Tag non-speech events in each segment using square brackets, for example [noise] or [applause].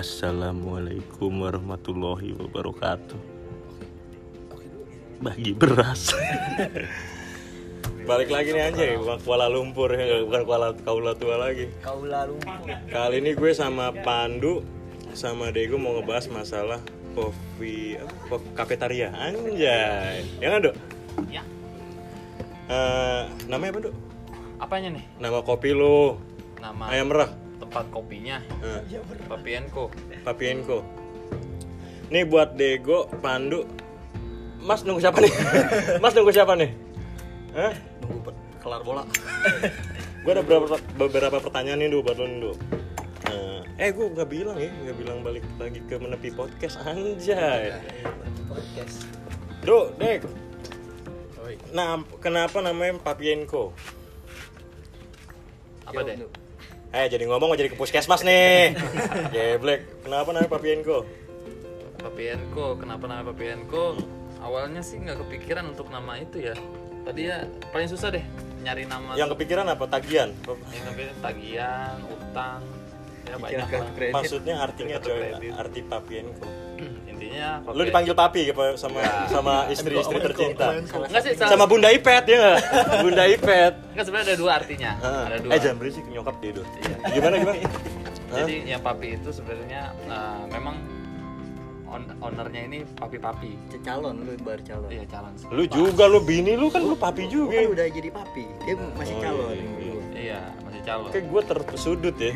Assalamualaikum warahmatullahi wabarakatuh. Bagi beras. Balik lagi nih anjay, bukan Kuala Lumpur ya, bukan Kuala Kaula tua lagi. Kau lalu Kali ini gue sama Pandu sama Dego mau ngebahas masalah kopi apa, kafetaria anjay. Ya kan, Dok? Ya. Eh, namanya apa, Dok? Apanya nih? Nama kopi lo. Nama Ayam merah. Tempat kopinya. Eh, Papienko. Papienko. Nih buat Dego, Pandu. Mas nunggu siapa nih? [laughs] Mas nunggu siapa nih? Hah? nunggu per- kelar bola. [laughs] Gue ada beberapa, beberapa pertanyaan nih Du, buat lo nih, Du. Eh, eh gue nggak bilang ya, nggak bilang balik lagi ke menepi podcast anjay. Podcast. Du, Dek. Nah, kenapa namanya Papienko? Apa deh? Eh, jadi ngomong mau jadi ke puskesmas nih. [laughs] Geblek. Kenapa namanya Papienko? Papienko. Kenapa nama Papienko? Awalnya sih nggak kepikiran untuk nama itu ya. Tadi ya paling susah deh nyari nama. Yang kepikiran apa? Tagihan? yang kepikiran tagihan, utang, ya banyak. Maksudnya artinya coy, arti Papienko. [clears throat] Intinya Lu dipanggil papi apa sama sama istri-istri tercinta? Enggak sih, Sama Bunda Ipet ya nggak? [laughs] Bunda Ipet. Enggak sebenarnya ada dua artinya. Ah, Ada dua. Eh jangan berisik nyokap tidur. Iya. Gimana gimana? [laughs] Jadi yang papi itu sebenarnya eh, memang on- ownernya ini papi-papi. Calon lu baru calon. Iya calon. Lu juga lu bini lu kan lu papi Gua kan juga. udah jadi papi. Dia masih Oh, calon. iya, iya. Iya masih calon. Kayak gue tersudut ya.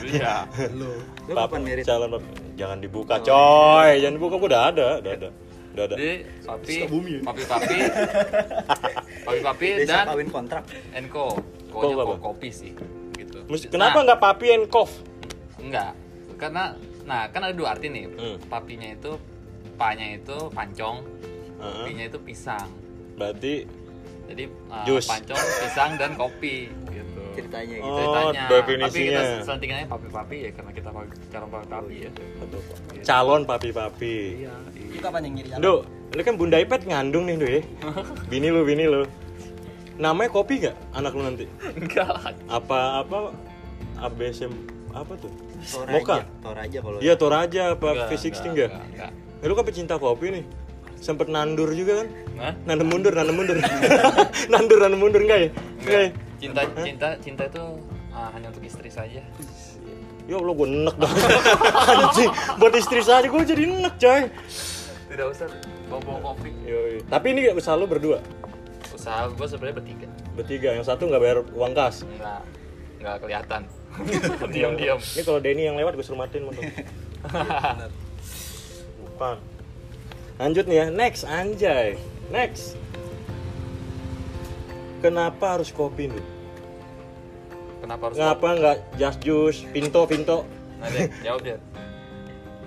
Iya. Lu. Lu Papi- kapan merit? calon papi. Jangan dibuka coy, jangan dibuka gua udah ada, udah ada. Udah ada. Jadi papi, Sukabumi ya? papi papi, [laughs] papi papi dan kawin kontrak. Enko. Ko Konya ko kopi sih. Gitu. Mesti- Kenapa Nah, nggak papi and kof? Enggak. Karena nah kan ada dua arti nih. Hmm. Papinya itu panya itu pancong, Heeh. kopinya itu pisang. Berarti Jadi uh, Jus. pancong, pisang dan kopi gitu. Ceritanya gitu. Oh, Ceritanya. definisinya. Tapi kita selentingannya papi-papi ya karena kita calon papi-papi ya. calon papi-papi. Iya. Lu kapan yang nyari calon? Du, lu kan Bunda Ipet ngandung nih, Du [laughs] ya. Bini lu, bini lu. Namanya kopi gak anak lu nanti? Enggak lah. Apa apa ABSM apa tuh? Toraja. Moka. Toraja kalau. Iya Toraja apa Enggak, V60 enggak, enggak? enggak, enggak. Ya, lu kan pecinta kopi nih. Sempet nandur juga kan? Hah? [laughs] Nandur mundur, nandur mundur. nandur, nandur mundur enggak ya? Enggak ya? Cinta cinta cinta itu ah, hanya untuk istri saja. Ya Allah gue enek dong [laughs] Anjing Buat istri saja gue jadi enek coy Tidak usah bawa kopi. Yoi. Tapi ini usaha lu berdua Usaha gue sebenarnya bertiga. Bertiga Yang satu nggak bayar uang kas Enggak enggak kelihatan. [laughs] Diam-diam. Ini kalau Denny yang lewat gue suruh matiin motor [laughs] Bukan Lanjut nih ya Next anjay Next Kenapa harus kopi nih? Kenapa harus Ngapa nggak just juice, pinto, pinto? Nah, deh, [laughs] jawab dia.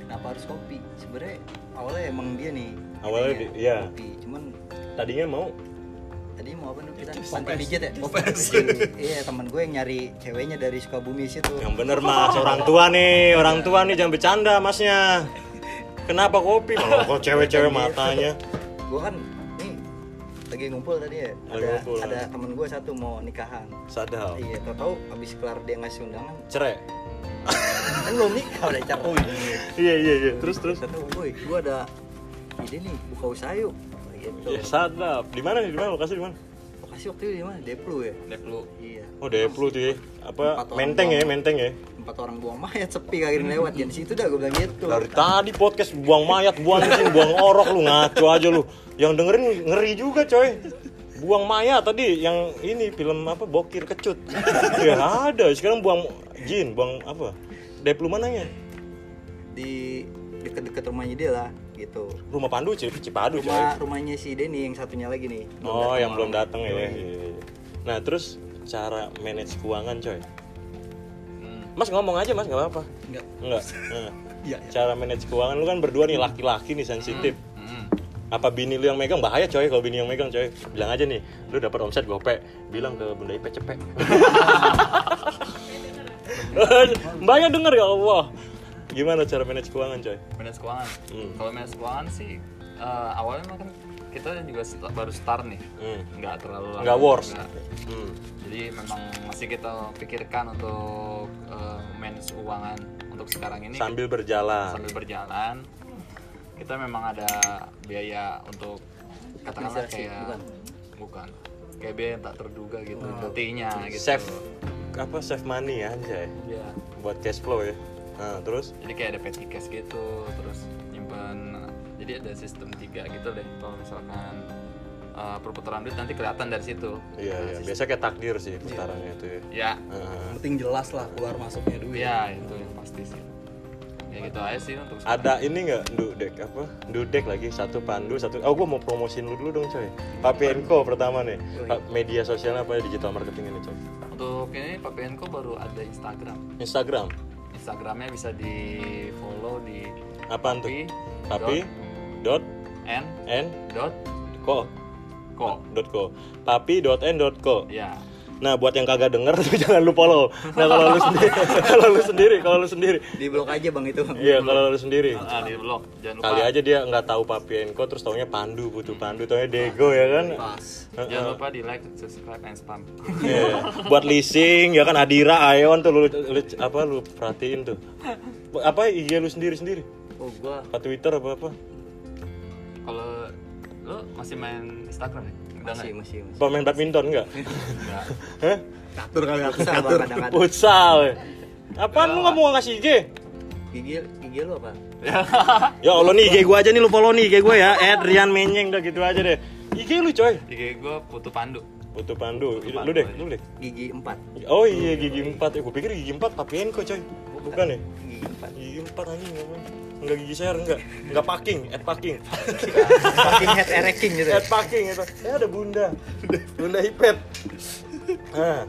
Kenapa harus kopi? Sebenarnya awalnya emang dia nih. Awalnya di- iya. Kopi. Cuman Tadinya mau tadi mau apa nih kita? Pantai pijat ya? Popes. [laughs] Iya, teman gue yang nyari ceweknya dari Sukabumi situ. Yang bener mas, orang tua nih, orang tua nih jangan bercanda masnya. Kenapa kopi? Kalau [laughs] kok cewek-cewek matanya. Gue kan lagi ngumpul tadi ya. Lagi Ada ngumpul. ada temen gue satu mau nikahan. Sadar. Iya, tau tahu abis kelar dia ngasih undangan, Cerai. kan [laughs] belum nikah udah cap. Oh Iya iya iya. Terus terus. Kata boy, gue ada ide nih buka usaha yuk. Gitu. Ya sadap. Di mana nih? Di mana lokasi di mana? Lokasi waktu itu di mana? Deplu ya. Deplu. Iya. Oh Deplu tuh ya. Apa menteng ya, menteng ya. Empat orang buang mayat sepi kagak yang lewat. Jangan di situ dah gue bilang gitu. Dari tadi podcast buang mayat, buang anjing, buang orok lu ngaco aja lu. Yang dengerin ngeri juga coy. Buang mayat tadi yang ini film apa bokir kecut. [laughs] Ya ada. Sekarang buang jin, buang apa? Deplu mananya? Di deket-deket rumahnya dia lah gitu. Rumah Pandu, Cip- Cipadu coy. Rumah rumahnya si Denny yang satunya lagi nih. belum Oh, yang belum datang ya. Yoi. Iya, iya. Nah, terus cara manage keuangan, coy. Hmm. Mas ngomong aja, Mas, nggak apa-apa. Enggak. Enggak. Nah, [laughs] Iya. cara manage keuangan lu kan berdua nih laki-laki nih sensitif. Hmm. Apa bini lu yang megang bahaya, coy, kalau bini yang megang, coy. Bilang aja nih, lu dapat omset gope, bilang ke Bunda Ipe cepet. [laughs] [laughs] Mbaknya denger ya Allah. Gimana cara manage keuangan, coy? Manage keuangan. Hmm. Kalau manage keuangan sih eh, awalnya mah kan kita juga baru start nih Hmm. nggak terlalu lama Nggak worst. juga. Hmm. jadi memang masih kita pikirkan untuk eh, manage keuangan untuk sekarang ini Sambil berjalan. sambil berjalan kita memang ada biaya untuk katakanlah kayak bukan? bukan kayak biaya yang tak terduga gitu nantinya gitu Save apa save money anjay. ya Buat cash flow ya. Nah, terus jadi kayak ada petty cash gitu terus nyimpan jadi ada sistem tiga gitu deh kalau misalkan uh, perputaran duit nanti kelihatan dari situ iya iya, biasa kayak takdir sih putarannya itu ya. ya Heeh. Yang penting jelas lah keluar masuknya duit ya itu yang pasti sih ya gitu aja sih untuk sekarang. Ada ini nggak dudek apa? Dudek lagi satu pandu satu. Oh, gua mau promosiin lu dulu dong, coy. Papienko pertama nih. Pa- Media sosialnya apa ya? Digital marketing ini, coy. untuk ini Pak PNko baru ada Instagram Instagram. Instagramnya bisa di follow di Apaan tuh? papi dot n n dot ko ko dot ko. Papi dot n dot ko. ya Nah, buat yang kagak denger tuh [laughs] jangan lu follow. Nah, kalau lu sendiri, [laughs] kalau lu sendiri, kalau lu sendiri. Di blok aja bang itu. Iya, kalau lu sendiri. ah, di blog jangan lupa Kali aja dia nggak tahu Papienko terus taunya Pandu, butuh Pandu, taunya Dego ya kan. Pas. jangan lupa di like subscribe and spam Iya, buat leasing ya kan Adira, Aeon tuh lu, lu apa lu perhatiin tuh. [laughs] Apa IG lu sendiri-sendiri? Oh gua Apa Twitter apa apa? Masih main Instagram ya udah masih nggak? masih masih. Pemain badminton enggak? Nggak. Hah? Catur kali aku bang catur kadang-kadang. Futsal. Apaan lu nggak mau ngasih IG? Gigi gigi lu apa? Ya Allah nih IG gua aja nih lu follow nih IG gua ya. Ed Rian Menyeng udah gitu aja deh. IG lu coy. IG gue Putu Pandu Butuh Pandu. Lu deh, lu deh. Gigi empat. Oh iya gigi 4. Eh, gua pikir gigi 4 Papienko coy. Bukan ya? Gigi empat. Gigi 4 anjing apa? Enggak gigi share enggak. Enggak packing, at packing. Makin head erecting gitu. Head packing itu. Ya ada bunda. Bunda Ipet. Nah.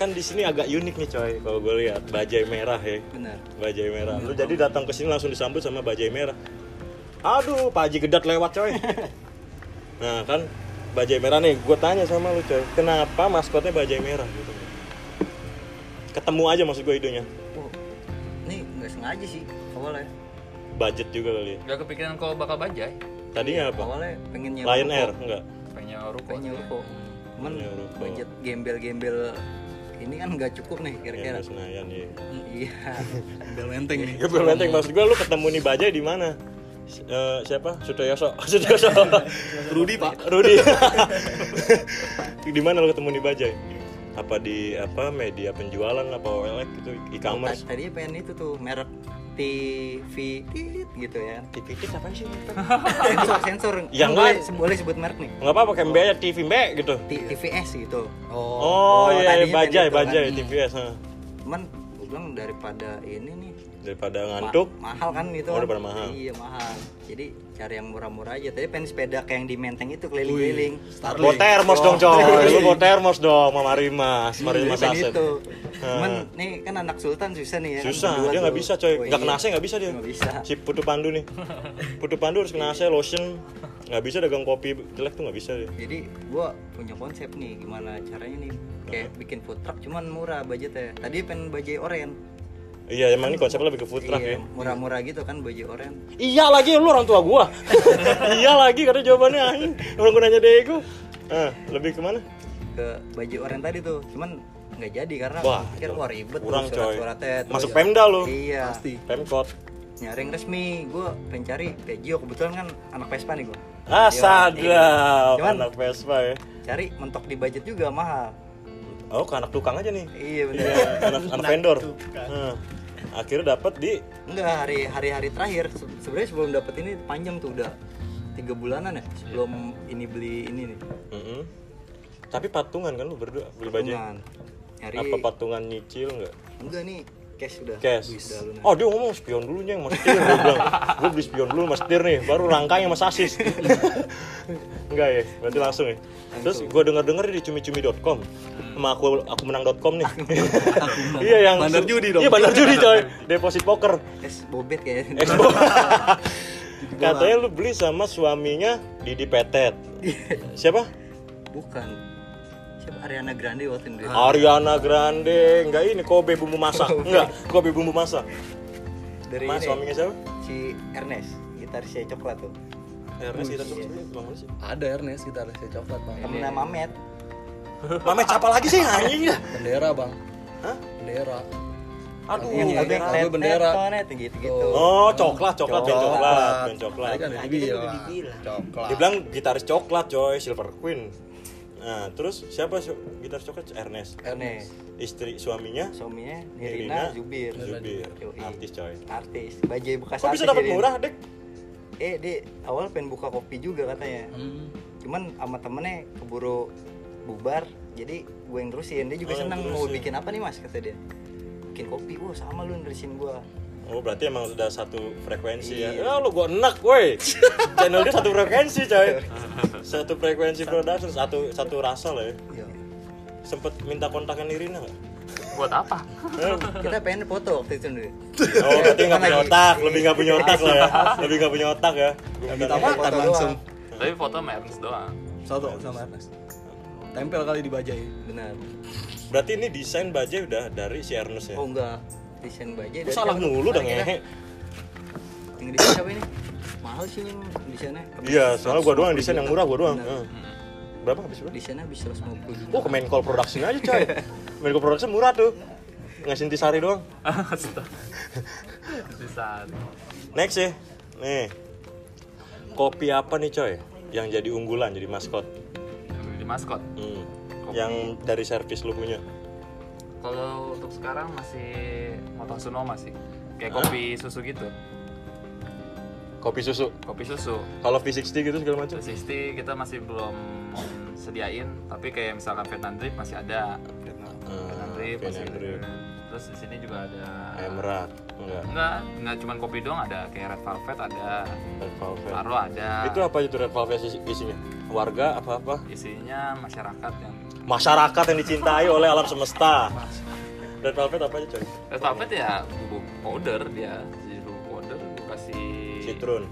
Kan di sini agak unik nih coy kalau gue lihat bajai merah ya. Benar. Bajai merah. Lu jadi datang ke sini langsung disambut sama bajai merah. Aduh, Pak Haji Gedat lewat coy. [laughs] Nah, kan bajai merah nih, gue tanya sama lu coy, kenapa maskotnya bajai merah gitu? Ketemu aja maksud gue idenya. Sengaja sih awalnya. Budget juga kali ya. Gak kepikiran kalau bakal bajai Tadinya apa? Awalnya pengen nyewa Lion ruko. Air enggak? pengen nyewa ruko Pengen nyewa ruko. Cuman budget gembel-gembel ini kan nggak cukup nih Ya, kira-kira. di Senayan ya. Iya. [laughs] Bel menteng nih Ya belum menteng maksud gue lu ketemu nih bajai di mana? Eh, siapa? Sutoyoso. [laughs] Sutoyoso. Rudi pak Rudi. [laughs] di mana lu ketemu nih bajai? Apa di apa media penjualan apa OLX gitu e-commerce? Tadi pengen itu tuh merek TV gitu ya. TV Kids apa sih? [laughs] Sensor sensor. Ya, Kan boleh, sebut merek nih. Enggak apa-apa kayak mbak TV mbak gitu. TVS gitu. Oh, iya, iya bajai, itu bajai. TVS. Cuman gue bilang daripada ini Daripada ma- ngantuk, mahal kan itu. Oh, kan. daripada mahal. Iya mahal. Jadi cari yang murah-murah aja. Tadi pengen sepeda kayak yang di Menteng itu keliling-keliling. Bawa termos dong coy. [laughs] Lu bawa termos dong sama Marimas, Marimas Pengen Aset. itu. Cuman nih kan anak sultan susah nih ya. kan, Susah, berdua dia nggak bisa coy. Oh, Nggak iya. kena AC nggak bisa dia. Nggak bisa. Si Putu Pandu nih. [laughs] Putu Pandu harus kena AC, lotion. Nggak bisa dagang kopi jelek tuh nggak bisa dia. Jadi gua punya konsep nih gimana caranya nih kayak bikin food truck cuman murah budgetnya. Tadi pengen bajai oren. Iya, emang ini konsepnya lebih ke food truck Iya, ya. murah-murah gitu kan bajai oren. Iya lagi lu orang tua gua. [laughs] iya lagi karena jawabannya anjing. Orang gua nanya Dego. Nah, lebih ke mana? Ke bajai oren tadi tuh. Cuman nggak jadi karena Wah, pikir wah ribet tuh kurang, coy. surat-suratnya. Terus- Masuk Pemda lu. Iya. pasti Pemkot. Nyaring resmi, gue pengen cari Peugeot kebetulan kan anak Vespa nih gue. Ah, sadap. Cuman- Anak Vespa ya. Cari mentok di budget juga mahal. Oh, ke anak tukang aja nih. Iya bener. Iya, [laughs] anak, anak vendor. Nah, akhirnya dapat di Enggak hari hari hari terakhir Se- sebenarnya sebelum dapet ini panjang tuh udah tiga bulanan ya sebelum ini beli ini nih. Mm-mm. Tapi patungan kan lu berdua beli baju. Nyari Apa patungan nyicil nggak? enggak nih cash udah. Cash. Udah lunas. Oh dia ngomong spion dulu yang mas Tir. Gue bilang, gue beli spion dulu mas Tir nih, baru rangkanya mas Asis. [laughs] Enggak ya, berarti langsung ya. Terus gue denger dengar di cumi-cumi.com sama aku aku menang.com nih. [laughs] iya yang Bandar judi dong. Iya bandar judi coy. Deposit poker. Es bobet kayaknya. Expo. [laughs] Katanya lu beli sama suaminya Didi Petet. Siapa? Bukan. Siapa Ariana Grande waktu itu. Ariana Grande. Enggak ini Kobe bumbu masak. Enggak, Kobe bumbu masak. Dari Mas ini, suaminya siapa? si Ernest, gitarisnya coklat tuh. Ernest bang mana sih Ada Ernest kita ada coklat bang. temennya Mamet Mamet siapa lagi sih? Anjing. Ya Bendera bang. Hah? Bendera. aduh yang net bendera. net net gitu oh coklat coklat band coklat. Band coklat. Kan dibilang. Coklat. dia bilang gitaris coklat coy Silver Queen. Nah terus siapa su- gitaris coklat? Ernest. Ernest. Istri suaminya? Suaminya Nirina Zubir. Zubir. Artis coy. Artis. Bajai bekas kok bisa dapat murah dek? Eh dia awal pengen buka kopi juga katanya. Hmm. cuman sama temennya keburu bubar jadi gue yang terusin dia juga Oh, seneng mau bikin apa nih mas kata dia bikin kopi wah sama lu nerusin gue Oh berarti emang sudah satu frekuensi ya? Iya. Ya lu gua enak woi. [laughs] Channel dia satu frekuensi coy. [laughs] Satu frekuensi production, satu satu rasa lah ya. Iya. Sempet minta kontaknya Nirina nggak? buat apa kita pengen foto waktu itu nih Oh berarti nggak punya otak, lebih nggak punya otak lah ya. Lebih nggak punya otak ya. Minta Kita makan foto langsung. tapi foto sama Ernest doang Satu sama Ernest. Tempel kali di bajai. benar Berarti ini desain bajai udah dari si Ernest ya? oh enggak desain bajai dari salah mulu Kira-kira ngehe. yang desain siapa ini mahal sih yang desainnya Iya, soalnya gua doang yang desain yang murah gua doang. Benar. Heeh. Berapa habis berapa? desainnya bisa 150 juta Oh ke Menkol Production aja coy. [laughs] Menkol Production murah tuh. Ngasih intisari doang. [laughs] bisa Next ya. Nih. Kopi apa nih coy? Yang jadi unggulan, jadi maskot. Maskot Hmm. Kopi. Yang dari servis lu punya. kalau untuk sekarang masih motor Sonoma sih kayak Hah? kopi susu gitu Kopi susu. kopi susu Kalau V60 gitu segala macam. 360 kita masih belum sediain tapi kayak misalkan Vietnam Drip masih ada Vietnam Drip masih Vietnam Drip. Terus di sini juga ada Emerald. Enggak. enggak enggak cuma kopi doang ada kayak Red Velvet ada Red Velvet. Taro ada Itu apa itu Red Velvet isi- isinya? Warga apa-apa? isinya masyarakat yang Masyarakat yang dicintai oleh alam semesta. Red Velvet apa aja coy? Red Velvet ya bubuk powder dia jadi bubuk powder gue kasih Citron.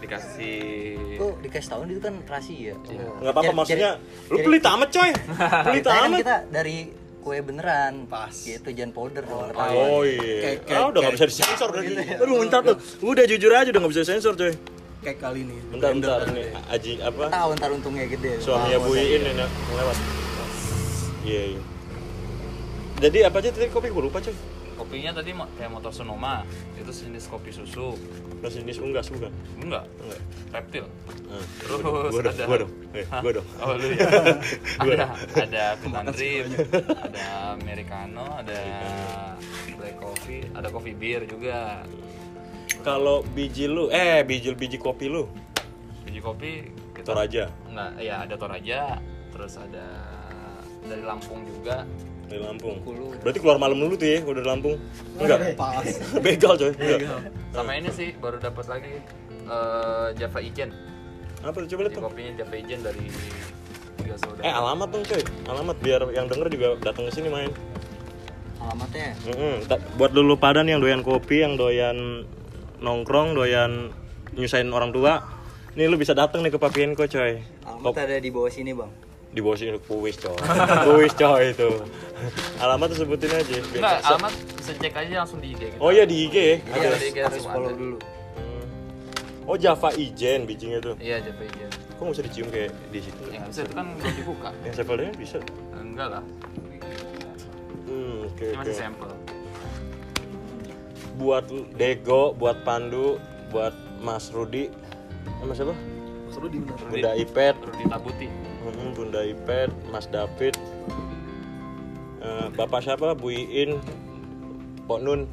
dikasih kok dikasih tahun itu kan terasi ya Enggak apa-apa Jadi- maksudnya lu jadi- pelit amat coy. [laughs] Pelit amat. kita dari kue beneran Pas. gitu jangan powder dong Oh iya. Kayak- ah, kayak- udah nggak bisa disensor udah. Aduh, bentar tuh. Udah jujur aja udah nggak bisa disensor coy. Kayak kali ini. Bentar bentar Blender nih. Aji apa? tahu ntar untungnya gede Suaminya Bu Iin ini yang lewat. Iya iya. Jadi apa aja tadi kopi gue lupa coy. Kopinya tadi kayak motor Sonoma. Itu jenis kopi susu. Terus ini unggas bukan? enggak. Enggak. reptil. Nah, terus gua dong, ada gua dong. Eh, gua dong. oh lu ya. [laughs] Ada ada Drip ada Americano ada black coffee ada coffee beer juga. Kalau biji lu, eh biji biji kopi lu, biji kopi kita Toraja. Enggak ya ada Toraja terus ada dari Lampung juga dari Lampung. Berarti keluar malam dulu tuh ya, udah dari Lampung. Enggak. Pas. [laughs] Begal coy. Enggak. sama ini sih baru dapat lagi eh, Java Ijen Apa tuh coba lihat tuh. kopinya Java Ijen dari tiga saudara Eh alamat dong coy, alamat biar yang denger juga datang ke sini main. alamatnya Mm-mm. Ta- buat dulu pada nih yang doyan kopi, yang doyan nongkrong, doyan nyusahin orang tua. Nih lu bisa datang nih ke Papienko coy. Kop- alamat ada di bawah sini bang di bawah sini kuis coy. kuis [laughs] coy itu. Alamat tuh sebutin aja. biar enggak bisa- alamat secek aja langsung di IG gitu Oh iya di IG ya. Iya, Ada. di IG harus follow ada. dulu Hmm. Oh Java Ijen bijinya tuh. iya Java Ijen Kok nggak bisa dicium kayak di situ? ya bisa itu kan belum dibuka [laughs] Yang sampelnya bisa. enggak lah Hmm, oke ini oke. masih sampel Buat Dego, buat Pandu, buat Mas Rudi, eh, Mas siapa? Seru di bener. Bunda Ipet, Rudi Tabuti Bunda Ipet, Mas David, eh, Bapak siapa? Bu Iin, Pok Nun.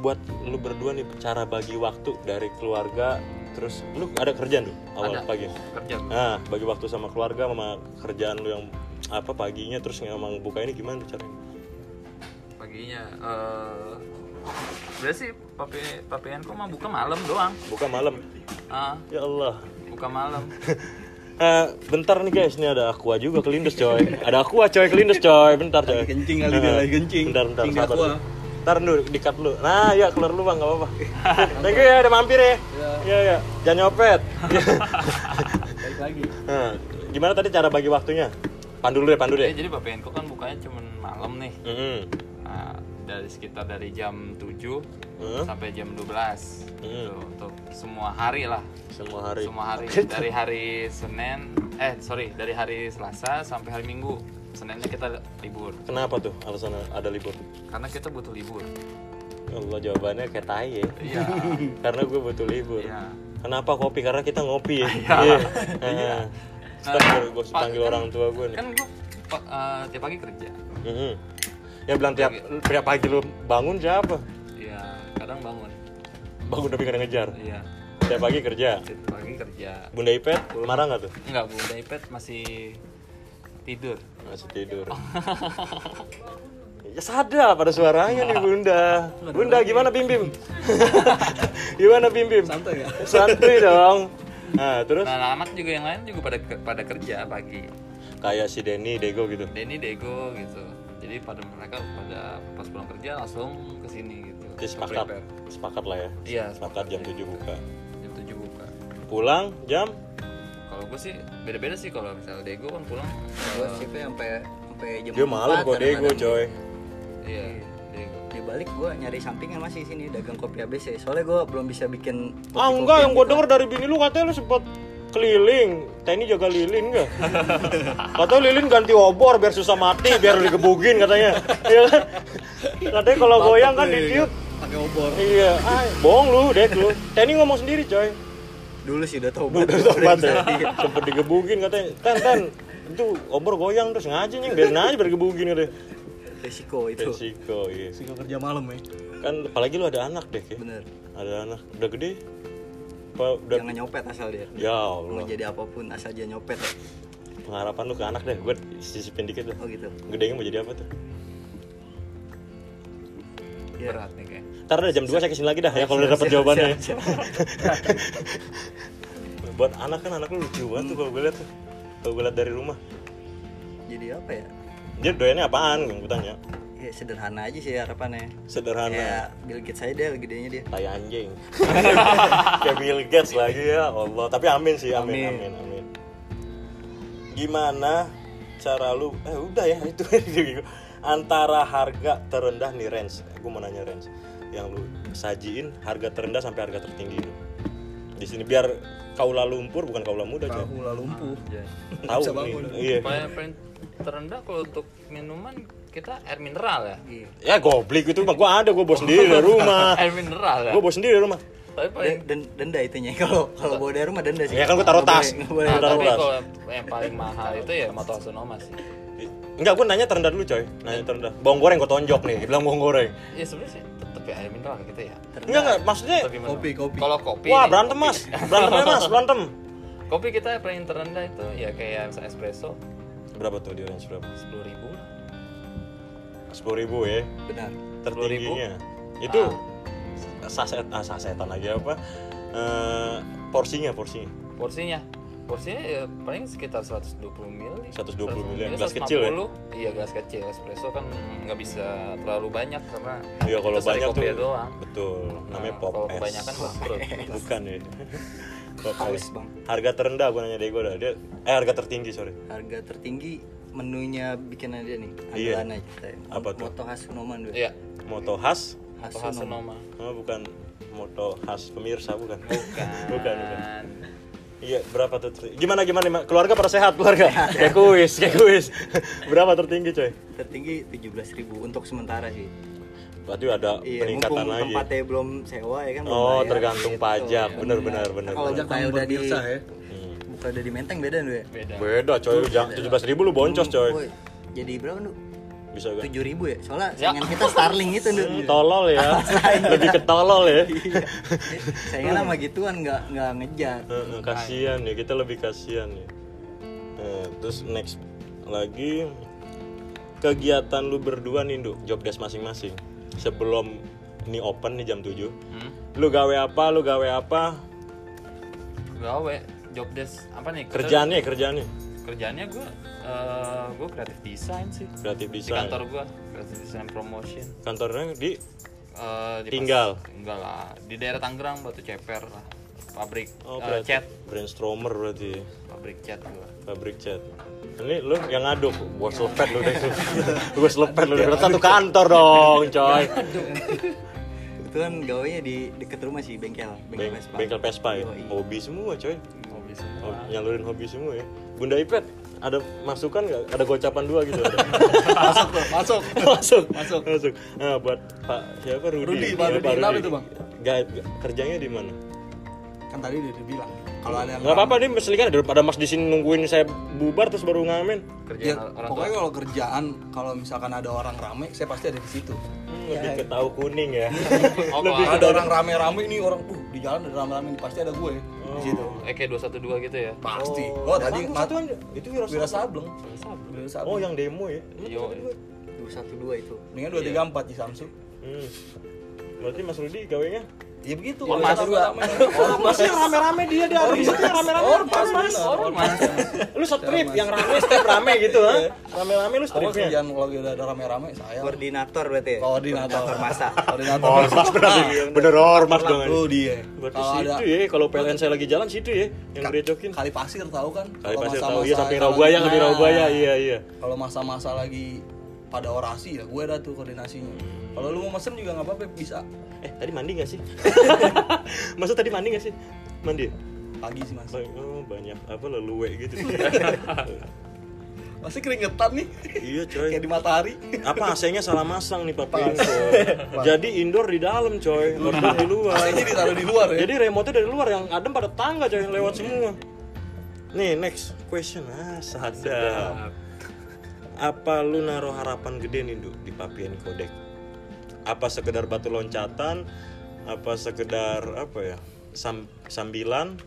Buat lu berdua nih cara bagi waktu dari keluarga, terus lu ada kerjaan tuh awal Ada. pagi. kerja gua. Nah, bagi waktu sama keluarga sama kerjaan lu yang apa paginya terus emang buka ini gimana caranya? paginya Udah sih, papi papianku mah buka malam doang. Buka malam. Ah, Ya Allah. buka malam. [laughs] Eh, bentar nih guys, ini ada aqua juga kelindes coy. Ada aqua coy kelindes coy. Bentar coy. Lagi kencing kali dia, Eh, lagi kencing. Bentar bentar di sabar. aqua. dulu. Ntar dulu dikat dulu. Nah, ya keluar dulu Bang, enggak apa-apa. [laughs] Thank you ya udah mampir ya. Iya, iya. Jangan nyopet. Balik lagi. Nah, [laughs] gimana tadi cara bagi waktunya? Pandu dulu deh, pandu Eh, deh. jadi papianku kan bukanya cuma malam nih. Mm-mm. Nah, dari sekitar dari jam 7 Hmm? sampai jam 12 Hmm. gitu, untuk semua hari lah. Semua hari. Semua hari. Dari hari Senin eh sorry dari hari Selasa sampai hari Minggu. Seninnya kita libur. Kenapa tuh alasan ada libur? Karena kita butuh libur. Allah jawabannya kayak tai ya. Iya. [laughs] Karena gue butuh libur. Iya. Kenapa kopi? Karena kita ngopi ya. [laughs] Iya. iya. [laughs] Nah, Sekarang gue panggil kan- orang tua gue nih. kan gue tiap pagi kerja. Mhm. ya bilang tiap tiap pagi lu bangun siapa kadang bangun. Bangun tapi kadang ngejar? Iya. Tiap pagi kerja? Tiap pagi kerja. Bunda Ipet marah nggak tuh? Enggak bu iPad masih tidur. Masih tidur. Ya sadar pada suaranya nih bunda. Bunda gimana bim bim? [laughs] Gimana bim bim? Santai ya? santuy dong. Nah terus? Nah anak juga yang lain juga pada pada kerja pagi. Kayak si Denny Dego gitu? Denny Dego gitu. Jadi pada mereka pada pas pulang kerja langsung ke sini gitu Jadi sepakat. Prepare. sepakat lah ya. Iya sepakat jam 7 buka. Jam 7 buka. Pulang jam? Kalau gue sih beda-beda sih kalau misalnya Dego kan pulang. Gue shiftnya sampai sampai jam dia malam 4 kok Dego kadang-kadang. coy. Iya Dego di balik gue nyari sampingan masih sini dagang kopi ABC soalnya gue belum bisa bikin ah enggak yang gue gitu. denger dari bini lu katanya lu sempet keliling. Teni jaga lilin enggak [laughs] katanya lilin ganti obor biar susah mati biar digebugin katanya. Iya kan? [laughs] Katanya kalau goyang kan ditiup Pakai obor. iya. Ah, bohong lu dek lu. Teni ngomong sendiri coy. Dulu sih udah tau udah tobat ya. [laughs] Sempet digebugin katanya. Ten ten. Itu obor goyang terus ngaji nih biarin aja biar digebugin katanya. Resiko itu. Resiko iya. Sika kerja malam ya. kan apalagi lu ada anak dek ya. Bener. Ada anak. Udah gede? Apa udah jangan nyopet asal dia. Ya mau Allah jadi apa pun asal dia nyopet. Pengharapan lu ke anak deh gue sisipin dikit lah oh gitu. Gedenya mau jadi apa tuh? Ya berat nih kayak ntar ada jam 2 saya ke sini lagi dah ya kalau udah dapet jawabannya. [laughs] buat anak kan anak lu lucu banget tuh kalau gue liat tuh. Kalau gue liat dari rumah. Jadi apa ya? Dia doyannya apaan gue tanya? Ya sederhana aja sih harapannya. Sederhana. Ya Bill Gates aja deh gedenya dia. Tai anjing. [laughs] Kayak Bill Gates lagi ya Allah. Tapi amin sih amin amin. Amin. amin, gimana cara lu? Eh udah ya [laughs] itu antara harga terendah nih range gue mau nanya range yang lu sajiin harga terendah sampai harga tertinggi lu di sini biar kaula lumpur bukan kaula muda coy Tahu lah lumpuh. Iya. tahu. Nih iya. Paling terendah kalau untuk minuman kita air mineral ya? Iya. Ya goblik itu mah gue ada gue bawa sendiri dari rumah. [laughs] Air mineral ya? Gue bawa sendiri dari rumah. Tapi paling Dan, dan- denda itunya. Kalau kalau bawa dari rumah denda sih. Ya kan gua taruh tas. boleh-. Nah, Taruh tapi tas. kalau yang paling mahal itu ya motor Sonoma sih. Enggak, gue nanya terendah dulu coy. Nanya terendah. Bawang goreng gue tonjok nih, bilang bawang goreng. Ya sebenarnya sih ya air mineral gitu ya? Enggak, enggak, maksudnya? Kopi, kopi. kalau kopi Wah berantem kopi. mas, [laughs] berantem aja mas, berantem. Kopi kita yang paling terendah itu ya kayak misalnya espresso. Berapa tuh di range berapa? sepuluh ribu. Sepuluh ribu ya? Benar. Tertingginya. Itu saset, ah sasetan lagi apa? Eh, Porsinya, porsinya. Porsinya porsinya ya paling sekitar 120 ml 120 ml, gelas kecil ya? iya gelas kecil. Espresso kan nggak bisa terlalu banyak karena Iya kalau banyak tuh kopi doang. Betul, namanya Nah, pop kalau es. kebanyakan Bukan ya. [laughs] Pop Haus. Bang. Harga terendah gue nanya Dego dah. Dia, Eh harga tertinggi sorry. Harga tertinggi menunya bikinan dia nih. Iya. aja ya. Apa tuh? moto khas Sunoman dulu iya. Moto khas? Atau Sonoma Oh, bukan. Moto khas pemirsa bukan. Bukan. [laughs] Bukan bukan Iya, berapa tuh? ter- Gimana gimana? Keluarga pada sehat keluarga? kayak kuis, kayak kuis. berapa tertinggi, coy? tertinggi 17.000 untuk sementara sih Berarti ada iya peningkatan lagi. tempatnya belum sewa ya kan Oh, bayar. tergantung Gitu. pajak. Iya, Bener benar. bener bener. kalau bener. buka Kamu udah di ya. Hmm. buka udah di menteng beda dulu ya beda Beda, coy. Jangan 17.000 lu boncos, coy. Jadi berapa lu Bisa gak? 7.000 ya soalnya Ya. saingan kita Starling itu dulu [laughs] Hmm, tolol ya. [laughs] Lebih ke tolol ya. saingan sama gituan nggak nggak ngejar Heeh, kasihan ya, kita lebih kasihan ya. Eh, terus next lagi kegiatan lu berdua nih, Nduk, job desk masing-masing. Sebelum ini open nih jam 7. hmm? Lu gawe apa? Lu gawe apa? gawe job desk apa nih Kerjaannya, kerjaannya. kerjaannya gue gue kreatif desain sih Kreatif di desain. kantor gue kreatif desain promotion Kantornya di Eh, di pas- Tinggal? enggak lah di daerah Tangerang batu ceper lah pabrik oh, eh, kreatif. cat Brainstormer berarti. pabrik cat gue Pabrik cat. Ini lu yang ngaduk, gua selepet lu deh. [laughs] gua selepet lu deh. Satu kantor dong, coy. Kebetulan gawainya di deket rumah sih bengkel, bengkel Beng- Vespa. bengkel Vespa ya. Hobi semua, coy. Hobi Oh, semua. nyalurin hobi semua ya. Bunda Ipet, ada masukan nggak? Ada gocapan dua gitu? Ada? [laughs] Masuk tuh, masuk. [laughs] masuk, Masuk. masuk. Nah, buat Pak siapa Rudi? Rudi, Ya, Pak Rudi. Kenapa itu, Bang? Gak, kerjanya di mana? Kan tadi udah dibilang. Kalau ada yang Nggak apa-apa nih, mesti kan daripada Mas di sini nungguin saya bubar terus baru ngamen. Kerjaan Ya, orang pokoknya kalau kerjaan, kalau misalkan ada orang rame, saya pasti ada di situ. Hmm, lebih ke tahu kuning ya. [laughs] Oh, lebih kalau ada orang rame-rame ini orang, uh di jalan ada rame-rame ini pasti ada gue di situ. Eh kayak 212 gitu ya. Pasti. Oh, tadi Satu- itu Wira Wira Sableng. Sableng. Wira Sableng. Oh, yang demo ya? Yo. Dua satu dua itu. Dengan 234 di Samsu. Hmm. Berarti Mas Rudi gawenya? Ya begitu. Ormas. rame-rame. Masih rame-rame dia dia ada di situ yang rame-rame. Ormas, bener. Ormas. Lu strip yang rame strip rame gitu ha? Rame-rame lu stripnya. kerjaan kalau udah ada rame-rame saya. Koordinator berarti ya? Koordinator masa. Koordinator. Ormas bener. Bener ormas dong. Lu dia. Berarti situ ya kalau PLN saya lagi jalan situ ya yang gerejokin. kali pasir tahu kan? Kali Kalau pasir tahu iya samping Raubaya lagi- lebih Nah, Raubaya iya iya. Kalau masa-masa lagi pada orasi ya gue ada tuh koordinasinya. Kalau lu mau mesen juga nggak apa-apa bisa. Eh tadi mandi gak sih? [laughs] Masa tadi mandi gak sih? Mandi. ya? Pagi sih mas. Oh, banyak apa leluwe gitu. [laughs] Masih keringetan nih. iya coy. Kayak di matahari. apa AC-nya salah masang nih Info. [laughs] Jadi indoor di dalam coy, outdoor di luar. AC-nya ditaruh di luar ya. Jadi remote dari luar yang adem pada tangga coy lewat semua. Nih next question ah sadap. Apa lu naruh harapan gede nih Du, di Papien Kodek? Apa sekedar batu loncatan? Apa sekedar apa ya? Sam sambilan?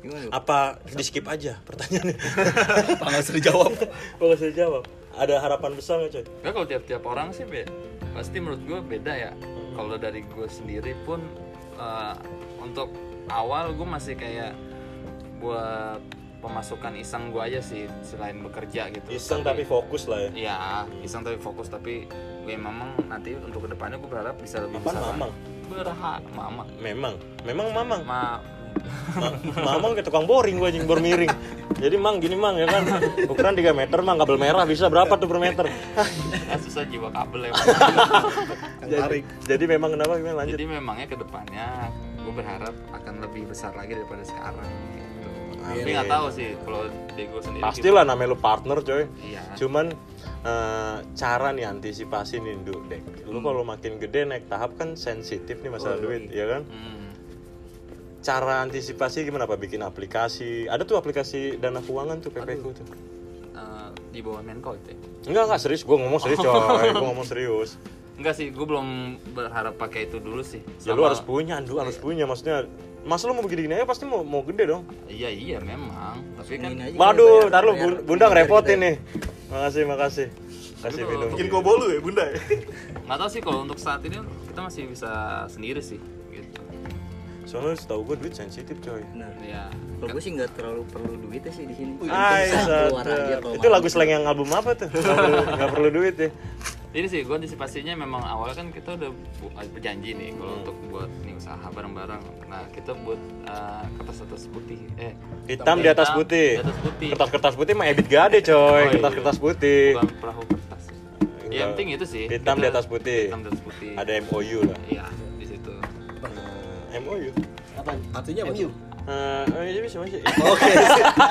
Gimana? lu? Apa di skip aja pertanyaannya? [laughs] Panggil seri jawab. Kalau saya jawab, ada harapan besar nggak coy? Enggak kalau tiap-tiap orang sih be, pasti menurut gue beda ya. Kalau dari gue sendiri pun eh, untuk awal gue masih kayak buat pemasukan iseng gue aja sih selain bekerja gitu. Iseng tapi fokus lah ya. Iya, iseng tapi fokus tapi gue memang nanti untuk ke depannya gue berharap bisa lebih Apaan besar. mamang? Berharap mama. Memang, memang mamang. Ma, Ma- mamang kayak tukang boring gue anjing baru miring. Jadi mang gini mang ya kan. Ukuran 3 meter mang kabel merah bisa berapa tuh per meter? ah, [laughs] susah jiwa kabel ya. [laughs] jadi, jadi memang kenapa gimana lanjut? Jadi memangnya ke depannya gue berharap akan lebih besar lagi daripada sekarang. Gitu. Tapi nggak tahu sih kalau di gue sendiri. Pastilah namanya lu partner coy. Gitu. Iya. Cuman eh, cara nih antisipasi nih Nduk, dek. Lu kalau makin gede naik tahap kan sensitif nih masalah duit, ya kan? Hmm. Cara antisipasi gimana Pak? Bikin aplikasi. Ada tuh aplikasi dana keuangan tuh PPK tuh. Eh, di bawah Menko itu. ya? Enggak enggak serius, gua ngomong serius coy. Gua ngomong serius. Enggak sih, gue belum berharap pakai itu dulu sih. Ya lu Sama- harus punya, Ndu harus punya. Maksudnya, masa lu mau begini-gini aja pasti mau mau gede dong. Iya iya memang. Tapi kan Waduh, bayar- ntar lu bunda ngerepotin nih. Makasih, makasih. Kasih minum. Bikin bolu ya bunda ya. nggak tahu sih kalau untuk saat ini kita masih bisa sendiri sih gitu. Soalnya setahu gue duit sensitif coy. Benar. Ya. Kalau gue sih nggak terlalu perlu duitnya sih di sini. Ay, keluar aja Itu lagu slang yang album apa tuh? Gak perlu, nggak perlu duit ya. Ini sih gue antisipasinya memang awal kan kita udah bu- berjanji nih kalau Hmm. untuk buat nih usaha bareng-bareng. Nah kita buat eh, kertas-kertas putih. Eh Hitam di atas putih. Di atas putih. Kertas-kertas putih mah ebit gade coy. Oh, iya. Kertas-kertas putih. Bukan perahu kertas. Ya, yang penting itu sih. Hitam di atas putih. Hitam di atas putih. Ada MOU lah. Iya MOU. Apa? Artinya apa? tuh? Eh, oh iya bisa masih. [laughs] Oke.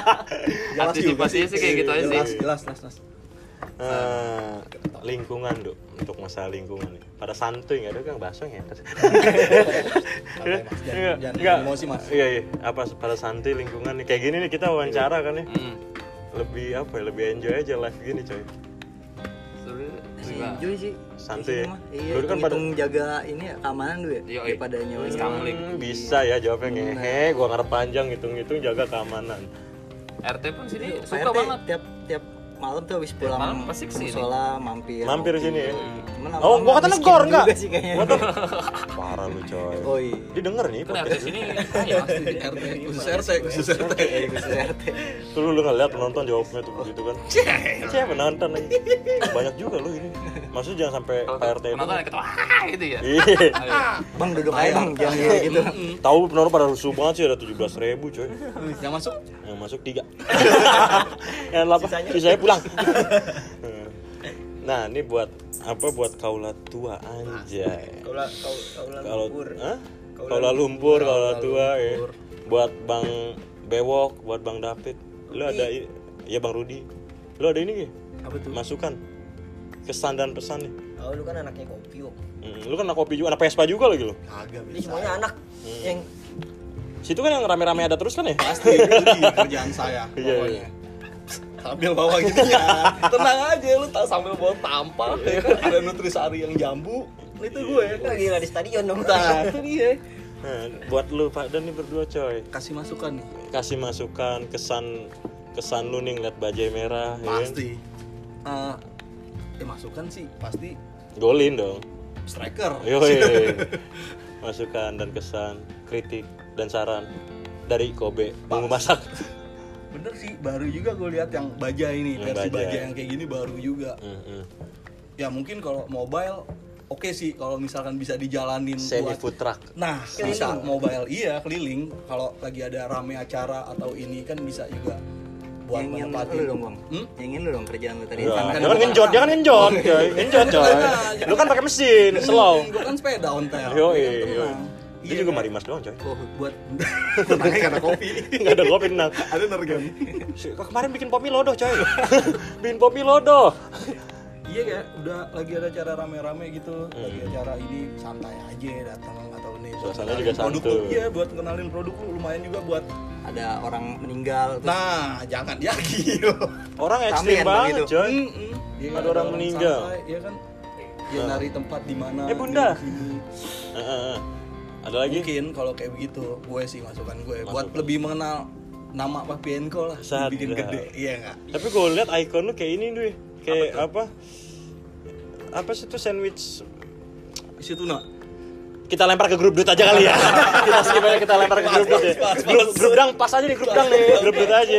[laughs] Antisipasinya sih kayak gitu aja sih. Jelas, jelas, jelas, jelas. Eh, lingkungan dok untuk masalah lingkungan nih. pada santuy nggak ada kan bahasa ya jangan emosi, Mas. iya iya apa pada santuy lingkungan nih kayak gini nih kita wawancara kan nih Hmm. lebih apa ya lebih enjoy aja live gini coy Sebenarnya Masih juga enjoy sih. Santai sini ya? Iya, Dulu kan pada- jaga ini ya, keamanan dulu ya. Yoi. Daripada nyawain. Hmm, bisa ya jawabnya ngehe gua ngarep panjang hitung-hitung jaga keamanan RT pun sini suka RT banget. tiap tiap malam tuh habis pulang malam pasti ke sini. musola mampir Mampir sini ya? Cuman Oh, gua kata negor juga enggak? sih kayaknya. Gua tuh [laughs] parah lu coy. oh iya Dia denger nih podcast RT sini kaya pasti RT khusus RT khusus RT Iya, khusus RT. Tuh lu, lu ngeliat penonton jawabnya tuh begitu kan? Cih penonton lagi. Banyak juga lu ini. Maksudnya jangan sampai PRT itu penonton yang ketawa "Ah," gitu ya? Iya. Bang duduk aja bang jangan gitu. Tahu penonton pada rusuh banget sih ada 17 ribu coy. Yang masuk? Yang masuk tiga. [laughs] Yang delapan. Sisanya pulang [laughs] Nah ini buat Apa buat kaula tua anjay. Kaula kau kaula Kalau lumpur. Hah? Kaula lumpur, kaula tua ya. Buat Bang Bewok, buat Bang David. Lu ada Iya Bang Rudi Lu ada ini gak? Apa tuh? Masukan. Kesan dan pesan nih. Oh lu kan anaknya kopi kok. Hmm, Lu kan anak kopi juga, anak Vespa juga lagi lu? Kagak Ini semuanya anak yang Situ kan yang rame-rame ada terus kan ya? pasti itu di kerjaan saya [laughs] Iya, pokoknya sambil bawa gitu ya. Tenang aja lu tak sambil bawa tampah ya kan? Ada nutrisari yang jambu. Itu gue lagi nggak di stadion dong. nah [laughs] itu dia. Nah, buat lu Pak Dan nih berdua coy. Kasih masukan nih. Kasih masukan, kesan Kesan lu nih ngeliat bajai merah ya. Kan? pasti. Eh, ya masukan sih pasti. Golin dong. Striker. Yoi. [laughs] Masukan dan kesan, kritik dan saran dari Kobe Bumbu masak. [laughs] bener sih baru juga gue lihat yang baja ini Yang versi Baja. baja yang kayak gini baru juga Hmm, hmm. ya mungkin kalau mobile oke sih kalau misalkan bisa dijalanin Semi buat food truck. Nah, bisa mobile iya keliling kalau lagi ada rame acara atau ini kan bisa juga buat yang ingin lu dong bang Hmm? yang ingin lu dong kerjaan lu tadi Kan- kan jangan gua- ngenjot, jangan ngenjot, coy. [laughs] Ngenjot, coy. Lu kan pakai mesin, [laughs] slow. Gue kan sepeda ontel. Yo, ya kan, iya, tenang. Dia Iya juga kan? marimas doang, coy. Oh, buat [laughs] tenangnya karena kopi. Enggak ada kopi tenang. ada [laughs] kok Kemarin bikin pomi lodoh, coy. [laughs] bikin pomi lodoh. iya ya, udah lagi ada acara rame-rame gitu, Hmm. lagi acara ini santai aja datang atau nih. kenalin juga produk lu. Iya, buat kenalin produk lu lumayan juga buat. ada orang meninggal terus Nah, jangan ya gila. Orang ekstrim dong banget, itu. coy. Mm-mm. Iya, Ada orang meninggal. santai, Iya kan. Dia nyari tempat di mana. Eh, Bunda. Ada lagi? Mungkin kalau kayak begitu, gue sih masukan gue buat lebih mengenal nama Pak Pienko lah, Sadar. bikin gede, iya nggak? Tapi gue liat ikon lu kayak ini duy Kayak apa? Apa sih itu sandwich Isi tuna. Kita lempar ke grup dut aja kali ya. [laughs] Kita skip aja kita lempar ke grup dut ya. Grup, grup dang pas aja di grup dang nih. Grup dut aja.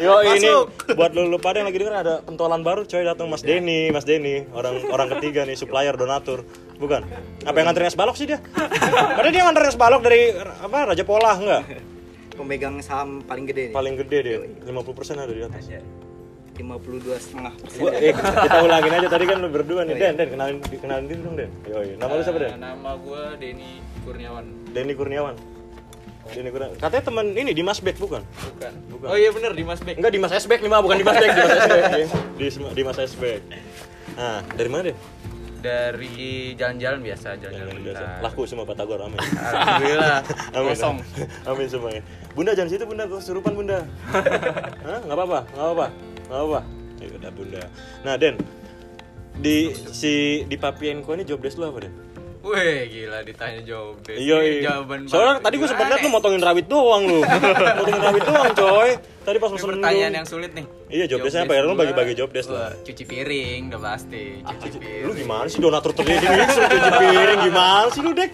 Yo ini buat lu, lu pada yang lagi denger ada pentolan baru coy datang. Mas Denny Mas Denny. Orang orang ketiga nih supplier donatur. Bukan. Apa yang nganterin es balok sih dia? [laughs] Padahal dia nganterin es balok dari apa Raja Pola enggak? Pemegang saham paling gede nih. Paling gede dia. 50% ada di atas 52 setengah persen. Eh, kita ulangin aja tadi kan lu berdua nih. Den Den kenalin kenalin diri dong Den. Yoi. nama lu siapa Den? nama gue Denny Kurniawan. Denny Kurniawan. Denny Kurniawan katanya teman ini Dimas Beck bukan? Bukan. Bukan. oh iya bener Dimas Beck. Enggak Dimas Esbek nih mah bukan Dimas Beck Dimas Esbek ya. [laughs] Dis- Dimas Esbek nah dari mana deh dari jalan-jalan biasa jalan-jalan biasa. Laku semua Patagor amin. Alhamdulillah [laughs] amin kosong. Amin semuanya. Bunda jangan situ bunda. Kesurupan bunda. [laughs] Hah? nggak apa-apa nggak apa-apa apa ya udah bunda nah Den di si di Papienko ini job desk lu apa Den Wih gila ditanya jawab deh. Iya, iya. Jawaban Soalnya tadi gue liat lu motongin rawit doang lu. [laughs] motongin rawit doang, coy. Tadi pas mesen pertanyaan lu. yang sulit nih. Iya, job desk-nya apa ya? Lu bagi-bagi job desk wah, lah. Cuci piring udah pasti. Cuci piring. Lu gimana sih donatur terjadi ini suruh cuci piring gimana sih lu, Dek?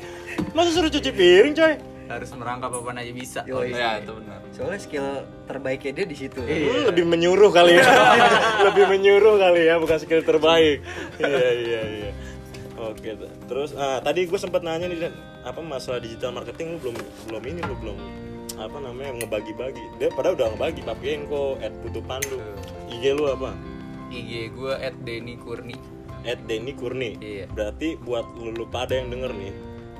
Masa suruh cuci piring, coy? Harus merangkap apa aja bisa. Yoi. ya, itu benar. soalnya skill terbaiknya dia di situ Hmm, lebih menyuruh kali ya. [laughs] lebih menyuruh kali ya, bukan skill terbaik. Iya, iya, iya. Oke, terus ah, tadi gue sempat nanya nih, apa masalah digital marketing lu belum belum ini lu belum apa namanya ngebagi-bagi. Dia pada udah ngebagi Papienko, Ed Putu Pandu. IG lu apa? IG gue at Denny Kurni. Ed Denny Kurni. Iya. Berarti buat lu, lu pada yang denger nih,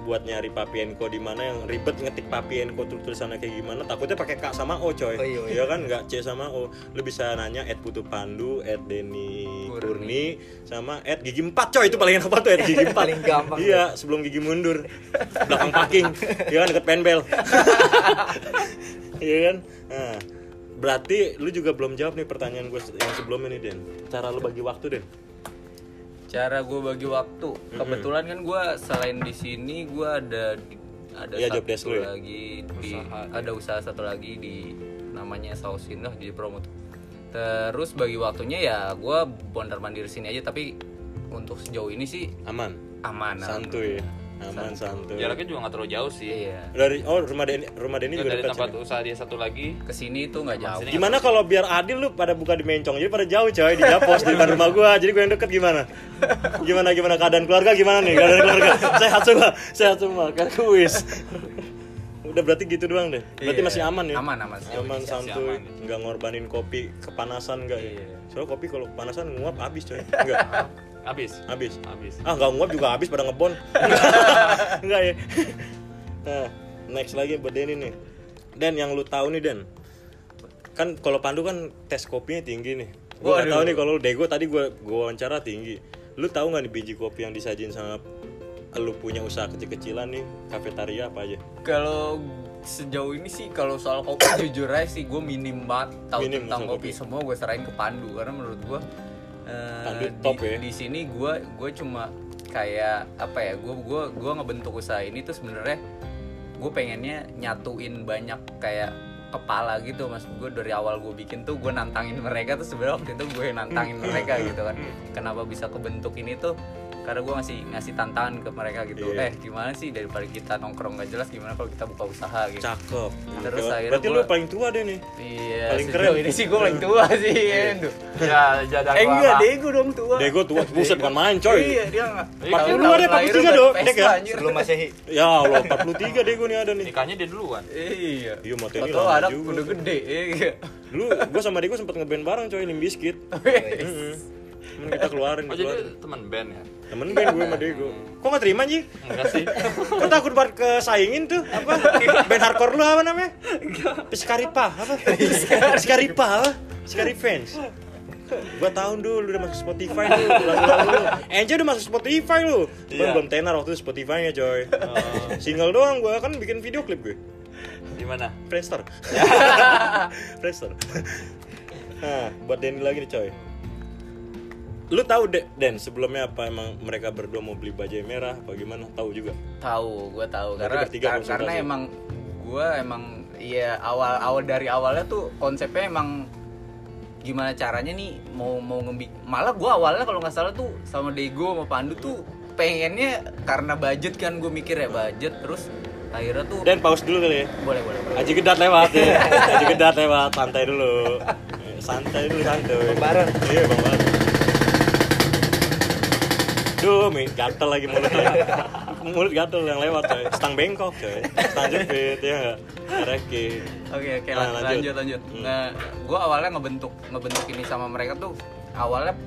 buat nyari Papienko di mana yang ribet ngetik Papienko tuh tulisannya kayak gimana, takutnya pakai K sama O coy. Oh, iya, iya. Iya kan nggak C sama O. Lu bisa nanya Ed Putu Pandu, Ed Denny Kurni. Sama Ed Gigi 4 coy. Itu paling enak banget tuh Ed Gigi [laughs] 4. Paling gampang Iya, sebelum gigi mundur. Belakang parking. Iya kan deket penbel. [laughs] Iya kan? Nah, berarti lu juga belum jawab nih pertanyaan gue yang sebelumnya nih Den. Cara lu bagi waktu Den. Cara gue bagi waktu. Kebetulan kan gue selain di sini gue ada ada Iya, satu desk lu ya? lagi di ada usaha satu lagi di namanya Sausin lah jadi promo tuh. terus bagi waktunya ya gue bondar mandir sini aja tapi untuk sejauh ini sih Aman. aman Santuy. Aman santuy. jaraknya juga nggak terlalu jauh sih iya Dari oh rumah Denny rumah Denny juga dari dekat tempat sini. usaha dia satu lagi ke sini tuh nggak jauh Sini Gimana kalau biar adil lu pada buka di Mencong jadi pada jauh coy di Japos di depan rumah gua jadi gua yang deket gimana? Gimana gimana keadaan keluarga gimana nih keadaan keluarga? Sehat semua, sehat semua kayak kuis. Udah berarti gitu doang deh. Berarti Iya. masih aman ya? aman aman sih. Aman santuy, aman. nggak ngorbanin kopi kepanasan enggak ya? Iya. Soalnya kopi kalau kepanasan nguap habis coy. [laughs] Enggak. Habis Habis. habis Ah nggak nguap juga habis pada ngebon. [laughs] Enggak ya. Nah, next lagi buat Denny nih. Den yang lu tahu nih Den. Kan kalau Pandu kan tes kopinya tinggi nih. Gua Waduh. tahu nih kalau lu Dego tadi gua gua wawancara tinggi. Lu tahu nggak nih biji kopi yang disajin sama lu punya usaha kecil-kecilan nih kafetaria apa aja? kalau sejauh ini sih kalau soal kopi [coughs] jujur aja sih gue minim banget tahu tentang kopi. kopi. semua gue serahin ke Pandu karena menurut gue Pandu di, top ya. di sini gue gue cuma kayak apa ya gue gua gua ngebentuk usaha ini tuh sebenarnya gue pengennya nyatuin banyak kayak kepala gitu mas. Gue dari awal gue bikin tuh gue nantangin mereka tuh sebenarnya waktu itu gue nantangin mereka gitu kan. Kenapa bisa kebentuk ini tuh karena gue ngasih ngasih tantangan ke mereka gitu Iya. eh gimana sih daripada kita nongkrong gak jelas gimana kalau kita buka usaha gitu Cakep. Terus Oke. akhirnya Berarti gua- lu paling tua deh nih. iya Paling keren. ini sih gue paling tua sih Endo ya jadi eh enggak deh gue dong tua Dego tua, buset bukan main coy. iya dia nggak 40 ada 43 dong, Dek ya? Sebelum Masehi. Ya Allah, 43 Dego nih ada nih. nikahnya dia duluan iya Iya, Atau lama ada udah gede iya Dulu gua sama Dego sempet ngeband bareng coy. Heeh. Cuman kita keluarin, oh jadi keluarin. teman band ya Temen band gue sama Dego. Kok gak terima Ji? enggak sih [laughs] Kok takut buat kesaingin tuh? Apa? Band hardcore lu apa namanya? Piskaripa apa? [laughs] Piskaripa apa? Piskari fans. Gua tahun dulu udah masuk Spotify lu lagu-lagu. Enja udah masuk Spotify lu. Cuman Iya. belum tenar waktu itu Spotify-nya coy. Single doang gua kan bikin video klip gue. gimana Friendster. [laughs] Friendster. Nah, buat Denny lagi nih coy. Lu tahu deh, Den, sebelumnya apa emang mereka berdua mau beli bajai merah apa gimana? Tahu juga. tahu gue tahu karena kar- karena emang gue emang iya awal awal dari awalnya tuh konsepnya emang gimana caranya nih mau mau ngebik malah gue awalnya kalau nggak salah tuh sama Dego sama Pandu tuh pengennya karena budget kan gue mikir ya budget terus akhirnya tuh Den, pause dulu kali ya. boleh boleh boleh Aji Gedat lewat ya. Aji Gedat lewat, santai dulu. Santai dulu, santai. Baron. Iya, Bang Baron. Duh, mi gatel lagi mulutnya. Mulut gatel yang lewat, coy. Stang bengkok, coy. Stang jepit, ya enggak? Reki. Oke oke Nah, lan- lanjut. lanjut lanjut. Hmm. Nah, gue awalnya ngebentuk ngebentuk ini sama mereka tuh awalnya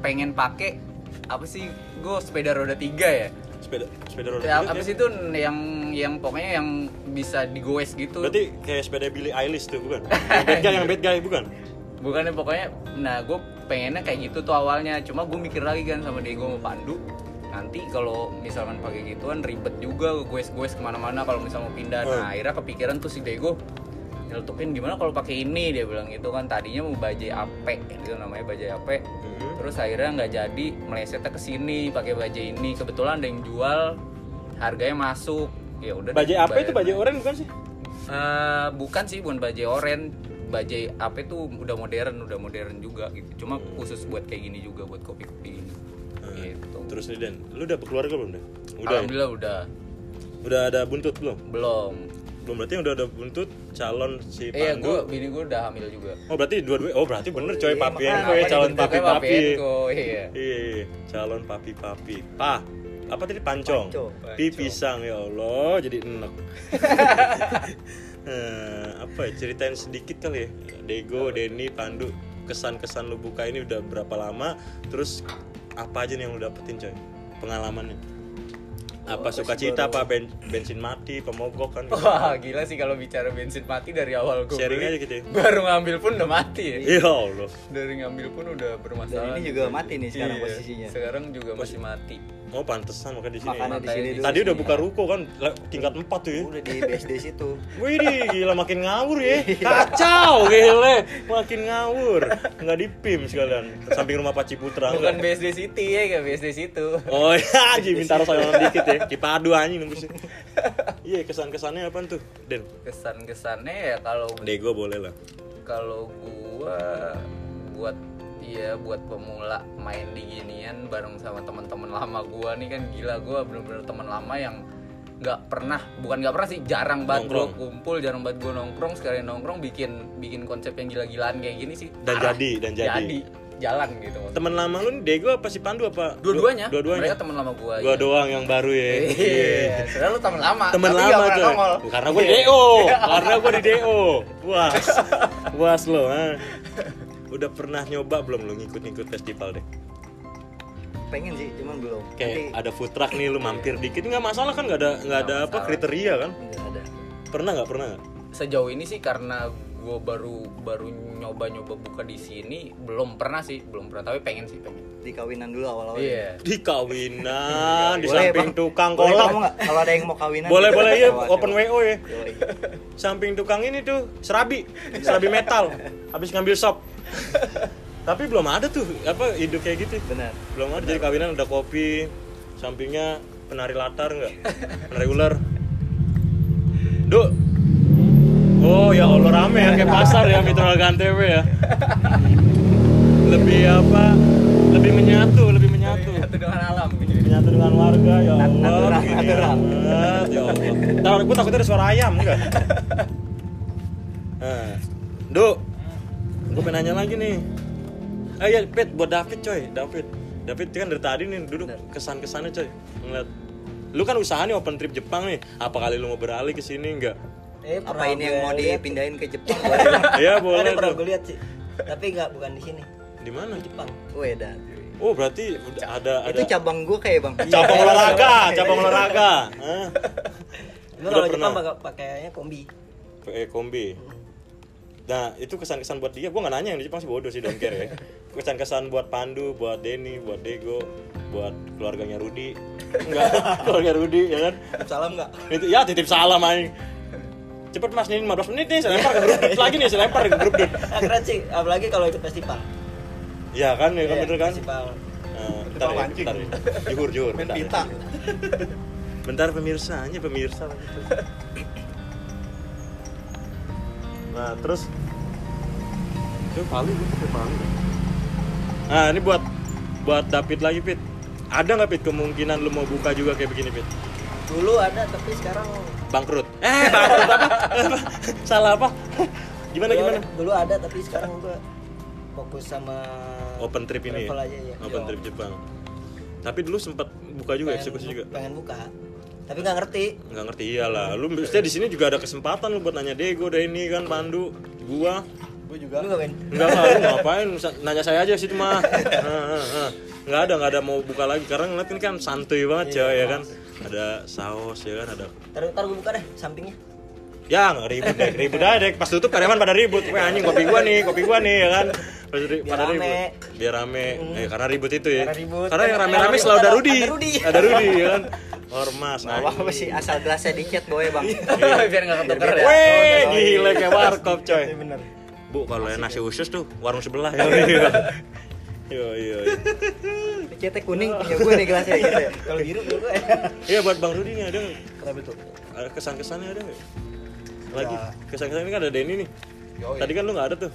pengen pakai apa sih? Gue sepeda roda tiga ya. Sepeda sepeda roda Ya, tiga, apa ya? sih itu yang yang pokoknya yang bisa digoes gitu. Berarti kayak sepeda Billie Eilish tuh, bukan? [laughs] Yang bad guy, yang bad guy, bukan? Bukannya pokoknya nah gue pengennya kayak gitu tuh awalnya. Cuma gue mikir lagi kan sama Diego sama Pandu nanti kalau misalkan pakai gituan ribet juga goes-goes ke mana-mana kalau misal mau pindah. Hmm. Nah akhirnya kepikiran tuh si Diego nyeletukin gimana kalau pakai ini dia bilang gitu kan tadinya mau bajai AP itu namanya bajai AP Mhm. terus akhirnya nggak jadi melesetnya ke sini pakai bajai ini kebetulan ada yang jual harganya masuk ya udah Bajai apa itu? Bajai oranye bukan sih? Eh, bukan sih bukan bajai oren bajai apa tuh udah modern udah modern juga gitu cuma khusus buat kayak gini juga buat kopi kopi gini gitu Terus nih, Den. Lu udah berkeluarga belum, Den? Udah. ya? alhamdulillah udah Udah ada buntut belum? belum Belum berarti udah ada buntut calon si iya Pandu. gue bini gue udah hamil juga Oh berarti dua-dua oh berarti bener coy iya, papi makanya Enko ya Apa calon papi papi. Iya Iya, iya, calon papi papi. Pa, apa tadi? Pancong? Panco. Pi pisang ya Allah jadi enek. [laughs] Eh, apa ya ceritain sedikit kali ya. Dego, Denny, Pandu kesan-kesan lu buka ini udah berapa lama? Terus apa aja nih yang lu dapetin coy? Pengalamannya? Apa suka cita apa ben- bensin mati pemogok kan? Wah gila sih kalau bicara bensin mati dari awal gue Sharing aja gitu ya. Baru ngambil pun udah mati ya. Ya Allah. Dari ngambil pun udah bermasalah. Dan ini juga mati nih sekarang Iya, posisinya. Sekarang juga masih mati oh pantesan makanya di sini. Makanya di sini dulu. tadi udah buka ya. ruko kan tingkat 4 tuh ya. Udah di BSD situ. [laughs] Wih gila makin ngawur ya. Kacau gile Makin ngawur. Nggak di PIM sekalian. Samping rumah Paci Putra Bukan BSD City ya gak BSD situ. Oh iya [laughs] Aji minta sayuran dikit ya. Cipadu anjing nembus Iya kesan-kesannya apa tuh Den? Kesan-kesannya ya kalau Dego boleh lah. kalau gua buat iya buat pemula main di ginian bareng sama teman-teman lama gua nih kan gila gua bener-bener teman lama yang nggak pernah bukan nggak pernah sih jarang banget gua kumpul jarang banget gua nongkrong sekali nongkrong bikin bikin konsep yang gila-gilaan kayak gini sih Dan parah. jadi, dan jadi. jalan gitu Temen lama lu nih Dego apa si Pandu apa? dua-duanya Dua-duanya. mereka teman lama gua Gua iya. doang yang baru ya. iya sebenarnya lu teman lama tapi lama nongol. Karena gua di DO. [laughs] Karena gua di DO. Puas. Puas lo, ha. Udah pernah nyoba belum lu ngikut-ngikut festival deh? pengen sih cuman belum Kayak Nanti ada food truck nih lu mampir dikit nggak masalah kan nggak ada nggak ada apa kriteria kan? nggak ada Pernah nggak pernah nggak? sejauh ini sih karena gue baru baru nyoba nyoba buka di sini belum pernah sih belum pernah tapi pengen sih pengen di kawinan dulu awal-awal iya Di kawinan, [laughs] di Boleh, samping Bang. tukang kolak. nggak kalau ada yang mau kawinan Boleh boleh ya Bawa, open. WO ya. Samping tukang ini tuh serabi, serabi metal. Habis ngambil sop. Tapi belum ada tuh apa hidup kayak gitu. benar Belum ada jadi kawinan ada kopi, sampingnya penari latar enggak? Penari ular. Duk. Oh ya Allah rame ya kayak pasar ya Mitra Gantv ya. Lebih apa? Lebih menyatu, lebih menyatu. itu dengan alam Menyatu dengan warga ya Allah. Natural, begini natural. banget, Ya Allah. Ntar gue takutnya ada suara ayam enggak? [laughs] Nah, Duk. Gue pengen nanya lagi nih. Eh ya, Pit, buat David coy, David. David kan dari tadi nih duduk kesan-kesannya coy. Ngeliat lu kan usaha nih open trip Jepang nih. Apa kali lu mau beralih ke sini enggak? Eh, apa pernah ini yang mau dipindahin ke Jepang boleh [laughs] Iya, boleh pernah gue lihat sih. Tapi nggak bukan di sini, Di mana? Jepang. Weda Oh, berarti udah ada ada itu cabang gue kayak bang cabang olahraga, [laughs] cabang olahraga. Udah kalau? Jepang pakai pakaiannya kombi. eh, kombi. Nah, itu kesan-kesan buat dia. Gua nggak nanya yang di Jepang sih bodoh sih, don't care ya. [laughs] Kesan-kesan buat Pandu, buat Denny, buat Dego, buat keluarganya Rudi. Enggak, [laughs] keluarga Rudi ya kan. Salam nggak? Itu ya titip salam aing. Cepet Mas, ini 15 menit nih, saya lempar ke grup lagi nih, saya lempar ke grup Dut. [laughs] Keren sih, apalagi kalau ikut festival. Ya kan, ya kan Iya, bener kan? Festival. Nah, bentar ya, bentar ya. Juhur, juhur. Main bentar ya. pita. Bentar pemirsa, hanya pemirsa gitu. Nah, terus itu paling pakai paling. Nah, ini buat buat David lagi, Pit. Ada nggak Pit kemungkinan lu mau buka juga kayak begini, Pit? Dulu ada tapi sekarang Bangkrut. Eh, bangkrut apa? [laughs] Salah apa? Gimana dulu, gimana? Dulu ada tapi sekarang gue fokus sama Open trip ini. ya? aja ya. Open trip Jepang. Tapi dulu sempat buka juga Pengen- eksekusi juga. Pengen buka. Tapi nggak ngerti. nggak ngerti iyalah lu mestinya di sini juga ada kesempatan lu buat nanya Dego deh ini kan Pandu gua Gue juga. Lu ngapain? enggak lah lu ngapain nanya saya aja Heeh, heeh. nggak ada nggak ada mau buka lagi karena ngeliat ini kan santuy banget coy ya kan ada saus ya kan ada Taruh, taruh buka deh sampingnya. ya nggak ribut deh ribut aja deh pas tutup karyawan pada ribut Weh anjing kopi gua nih kopi gua nih ya kan Pas ri- Biar pada rame. ribut biar rame eh, karena ribut itu ya Karena ribut. karena yang rame-rame selalu ada ada- Rudi ada Rudi. ada Rudi ya kan ormas Nggak apa-apa sih asal gelasnya dikit boy bang [laughs] biar nggak ketuker ya Weh, gila kayak warkop coy. Iya, bener. Bu, kalau yang nasi usus tuh warung sebelah ya. Yo yo. yo. cetek kuning punya gue nih gelasnya gitu ya Kalau biru gue. Iya buat Bang Rudi nih ada? Kenapa itu? Ada kesan-kesannya ada nggak? Lagi Ya. kesan-kesan ini kan ada Denny nih. Tadi kan lu nggak ada tuh.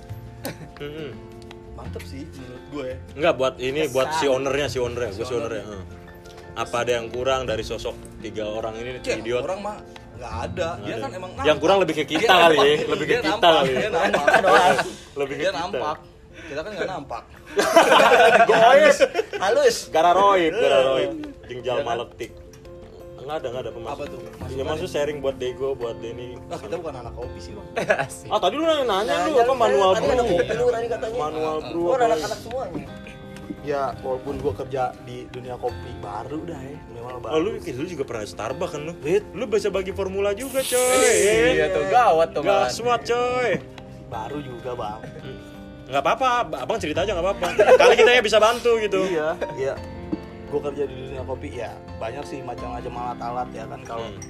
[laughs] Mantep sih menurut gue. Enggak buat ini buat si ownernya si ownernya, gue si ownernya. Apa ada yang kurang dari sosok tiga orang ini Cek, idiot? orang mah nggak ada. Dia Ada. kan emang yang kurang lebih ke kita kali ya, nampak. lebih ke kita nampak. kali. ya. Dia nampak. [laughs] Lebih ke Dia kita. nampak. Kita kan nggak nampak. [laughs] Goes. Halus. Gararoid, gararoid. Jingjal Iya kan? maletik. Enggak ada, enggak ada pemasukan. Apa tuh? Ya maksud sharing buat Dego, buat Denny. Ah, kita bukan anak kopi sih bang. Ah tadi lu nanya, nanya lu apa manual tadi brew? ada kopi lu tadi katanya. Manual brew. Oh, anak-anak semuanya. Ya walaupun gue kerja di dunia kopi baru dah ya. Memang Oh baru. lu, lu juga pernah Starbucks kan lu? Wait. Lu bisa bagi formula juga coy. iya tuh gawat tuh Gak man swat coy. Baru juga bang. Nggak apa-apa, abang cerita aja nggak apa-apa. Kali kita ya bisa bantu gitu. Iya, iya. Gue kerja di dunia kopi ya banyak sih macam-macam alat-alat ya kan kalau Hmm.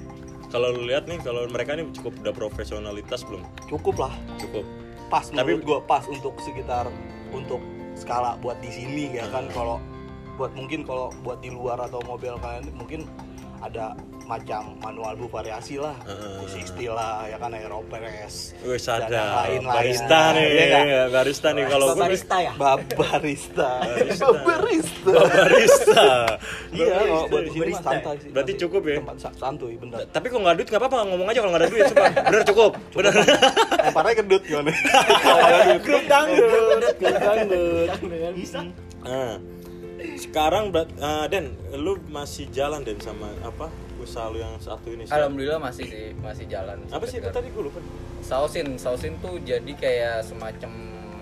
Kalau lu lihat nih, kalau mereka nih cukup udah profesionalitas belum? cukup lah Cukup. pas Tapi- gue pas untuk sekitar untuk skala buat di sini ya kan? Kalau buat mungkin kalau buat di luar atau mobil kalian mungkin ada macam manual bu variasi lah, Heeh. 360 lah, ya kan Aeropress. Wih dan yang ada lain-lain. barista nih, Iya nggak? iya, barista nih kalau gue barista ya Bab barista. Barista. [laughs] barista. barista. [laughs] Iya, buat di sini Barista. santai sih. Berarti cukup ya? Tempat sa- santuy, bener. Tapi kalau nggak ada duit nggak apa-apa ngomong aja kalau nggak ada duit, sumpah. Bener cukup, bener. Lemparnya kedut gimana? [laughs] Grup dangdut, grup dangdut. bisa sekarang berat, ah, Den, lu masih jalan Den sama apa usaha lu yang satu ini? sekarang? Alhamdulillah masih sih masih jalan. Apa sih itu tadi gue lupa. Sausin, sausin tuh jadi kayak semacam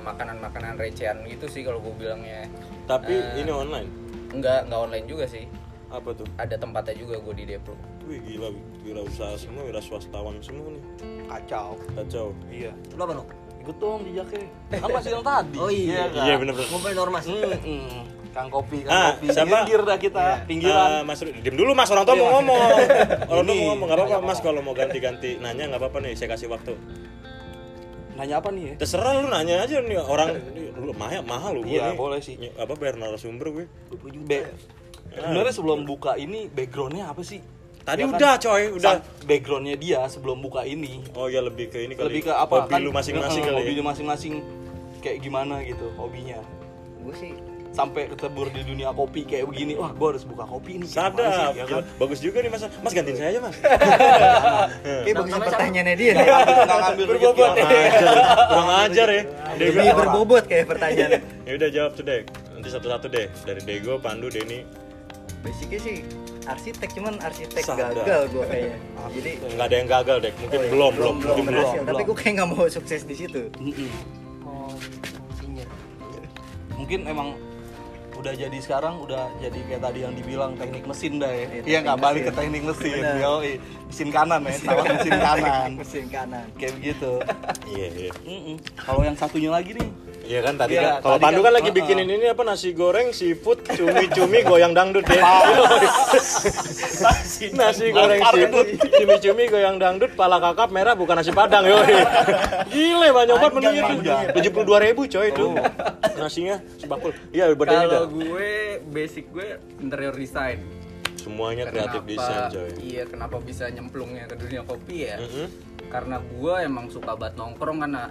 makanan-makanan recehan gitu sih kalau gue bilangnya. Tapi Eh. ini online. Enggak, enggak online juga sih. Apa tuh? Ada tempatnya juga gue di Depro. Wih gila, gila usaha semua, wira swastawan semua nih. Kacau. Kacau. Iya. lu apa lu Ikut dong jejaknya. Kan masih yang tadi. oh iya? Iya bener-bener. ngumpulin ormas. Kang kopi, Kang Ah, kopi. siapa? Pinggir dah kita, Ah, pinggiran. Mas Rudi, diem dulu Mas, orang tua mau Iya. ngomong. [laughs] Orang tua mau ngomong, nggak apa-apa Mas kalau mau ganti-ganti nanya nggak apa-apa nih, saya kasih waktu. Nanya apa nih ya? Terserah lu nanya aja nih orang ini lu mahal mahal lu Iya, nih. boleh sih. Apa bayar narasumber gue? Be- Sebenarnya sebelum buka ini backgroundnya apa sih? Tadi Ya kan? udah coy, udah. Backgroundnya dia sebelum buka ini. Oh ya lebih ke ini kali. Lebih ke apa? Hobi lu masing-masing eh, kali. Hobi ya? lu masing-masing kayak gimana gitu hobinya. gue sih Sampai ketebur di dunia kopi kayak begini. Wah, gua harus buka kopi nih. Sadap, sih, ya kan? bagus juga nih mas. Mas gantiin saya aja mas. [laughs] kayak bagus pertanyaannya dia ngambil- [laughs] nggak ngambil rezeki Kurang ajar, kurang ajar ya. Dego. lebih berbobot kayak pertanyaannya [laughs] Ya udah jawab tuh deh. Nanti satu-satu deh. Dari Dego, Pandu, Denny. basicnya sih arsitek cuman arsitek Sadar. gagal gue kayaknya jadi Nggak ada yang gagal deh. Mungkin belum, belum, mungkin belum. berhasil tapi gue kayak nggak mau sukses di situ oh Mungkin emang udah jadi sekarang udah jadi kayak tadi yang dibilang teknik mesin dah ya. Iya, Iya nggak balik ke teknik mesin. Yoi. mesin kanan ya, sama [laughs] mesin kanan. mesin kanan Kayak begitu. [laughs] Iya, iya. Kalau yang satunya lagi nih, Iya kan tadi Iya, kan. Kalau Pandu kan, kan lagi bikinin ini apa nasi goreng, seafood, cumi-cumi, goyang dangdut ya. [laughs] nasi goreng seafood, cumi-cumi, goyang dangdut, pala kakap merah bukan nasi padang yo. Gile banyak banget menunya tuh. Puluh dua ribu coy itu. Nasinya sebakul. Iya bedanya Kalau gue basic gue interior design. Semuanya kreatif desain coy. Iya, kenapa bisa nyemplungnya ke dunia kopi ya? Mm-mm. Karena gue emang suka banget nongkrong kan ah,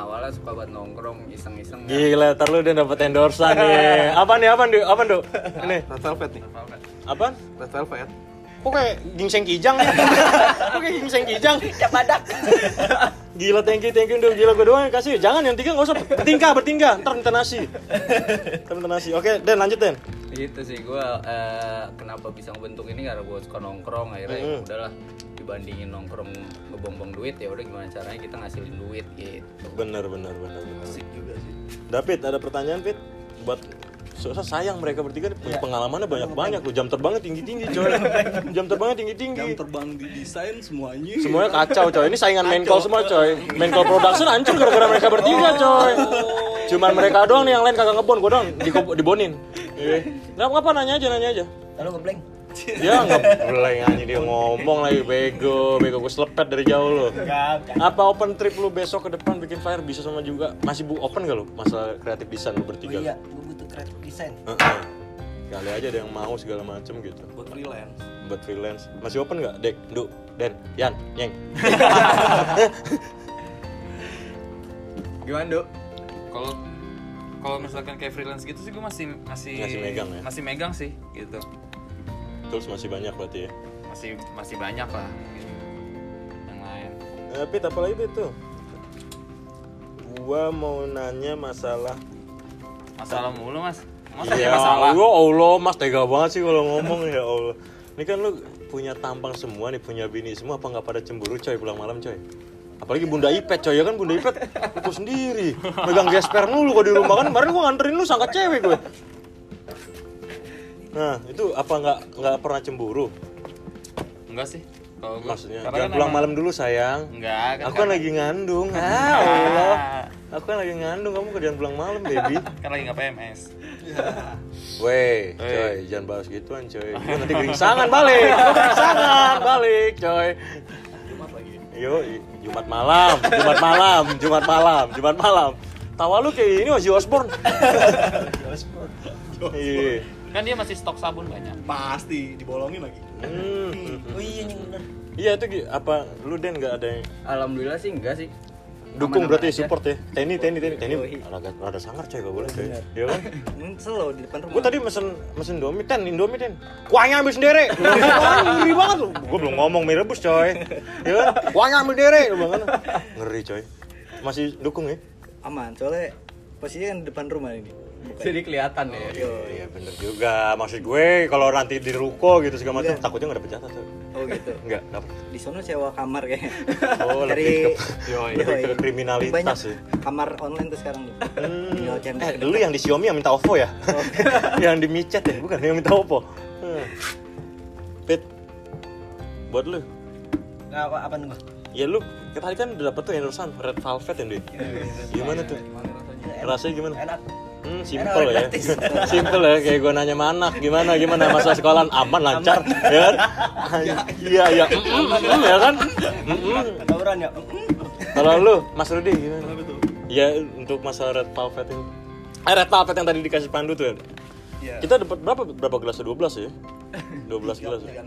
awalnya suka banget nongkrong iseng-iseng ya. Gila, ntar lu udah dapet endorsean nih. [laughs] Apa nih, apa nih, apa nih? Ini, red velvet nih. apa? Red velvet. Kok kayak gingseng kijang nih? [laughs] Kok kayak gingseng kijang? capadak [laughs] Gila, thank you, thank you. Udah gila gue doang yang kasih. Jangan yang tiga nggak usah. Bertingkah, bertingkah. Ntar minta nasi. Ntar minta nasi. Oke, Den lanjut Den. Itu sih gue eh, kenapa bisa ngebentuk ini karena gue suka nongkrong akhirnya ya Mm. udahlah dibandingin nongkrong ngebong-bong duit ya udah gimana caranya kita ngasilin duit gitu. Bener, bener, bener, bener. Asik juga sih. David, ada pertanyaan, Fit? Buat Soalnya sayang mereka bertiga nih, punya pengalamannya banyak-banyak tuh. Jam terbangnya tinggi-tinggi, coy. Jam terbangnya tinggi-tinggi. Yang terbang di desain semuanya. Semuanya kacau coy. Ini saingan main call semua coy. Main call production hancur gara-gara mereka bertiga coy. Cuman mereka doang nih yang lain kagak ngebon, gua doang di dibonin. Iya. Nggak apa nanya aja nanya aja. lalu ngeblank Dia ngeblank aja dia ngomong lagi bego, bego gue selepet dari jauh lo. Apa open trip lu besok ke depan bikin fire bisa sama juga? Masih bu open gak lu masalah kreatif desain lu oh bertiga? iya gue butuh kreatif desain Heeh. Kali aja ada yang mau segala macem gitu buat freelance. buat freelance masih open nggak dek du den yan yeng [laughs] Gimana, Dok? kalau kalau misalkan kayak freelance gitu sih gue masih masih Masih megang ya? masih megang sih gitu tools masih banyak berarti ya masih masih banyak lah gitu. yang lain Eh, Pit, apa lagi Pit tuh? Gua mau nanya masalah masalah mulu mas masa ya masalah ya Allah, Mas tega banget sih kalau ngomong ya Allah. Ini kan lu punya tampang semua nih, punya bini semua, apa nggak pada cemburu coy pulang malam coy? Apalagi Bunda Ipet coy, ya kan Bunda Ipet itu sendiri megang gesper mulu gua di rumah kan kemarin gua nganterin lu sangka cewek gue. Nah, itu apa nggak nggak pernah cemburu? enggak sih kalau gue Maksudnya, jangan kan pulang emang- malam dulu sayang. enggak kan Aku kan lagi ngandung. Ah, Allah. Aku kan lagi ngandung, kamu kerjaan pulang malam, baby. [laughs] kan lagi nggak PMS [laughs] Weh, Weh. coy, jangan bahas gituan, coy. Gua nanti geringsangan balik. Gua geringsangan balik, coy. Yo, i- Jumat malam, Jumat malam, Jumat malam, Jumat malam. Tawa lu kayak ini Ozzy Osbourne. [laughs] Iya. kan dia masih stok sabun banyak Pasti dibolongin lagi. Hmm. Oh iya bener. Iya itu apa lu Den nggak ada yang alhamdulillah sih enggak sih dukung berarti aja. support ya. Teni Teni Teni Teni Yoi. rada rada sangar coy gak boleh coy. Ya kan? [laughs] Nyesel loh di depan rumah. gue tadi mesen mesen Indomie ten Indomie ten. Kuahnya ambil sendiri. [laughs] Ngeri banget lu gue belum ngomong mie rebus coy. Ya kan? [laughs] Kuahnya ambil sendiri lu bilang kan. ngeri coy. Masih dukung ya? Aman soalnya posisinya kan di depan rumah ini. Bukan. jadi kelihatan ya. Yo, iya bener juga. Maksud gue kalau nanti di ruko gitu segala macam Enggak. takutnya nggak dapet jatah coy Oh gitu. [laughs] enggak dapat Di sono sewa kamar kayaknya. [laughs] Oh, Dari yoi, lebih ke kriminalitas Banyak ya. Kamar online tuh sekarang Hmm. Eh, dulu yang di Xiaomi yang minta OVO ya? [laughs] yang di micet ya, bukan yang minta OVO. Hmm. Pit, buat lu, Nggak apa apa nih ya lu tadi kan udah dapet tuh endorsean Red Velvet yang deh. Gimana tuh? Rasanya gimana? Enak. Hmm, simple ya. [laughs] simple ya, kayak gua nanya mana, gimana gimana masa sekolahan aman lancar, ya kan? Iya iya, mm, mm, mm, ya kan? Tawuran ya. Kalau lu, Mas Rudi gimana? Ya untuk masalah Red Velvet ini. Eh Red Velvet yang tadi dikasih Pandu tuh ya. Iya. Kita dapat berapa berapa gelas? 12 ya? 12 gelas ya?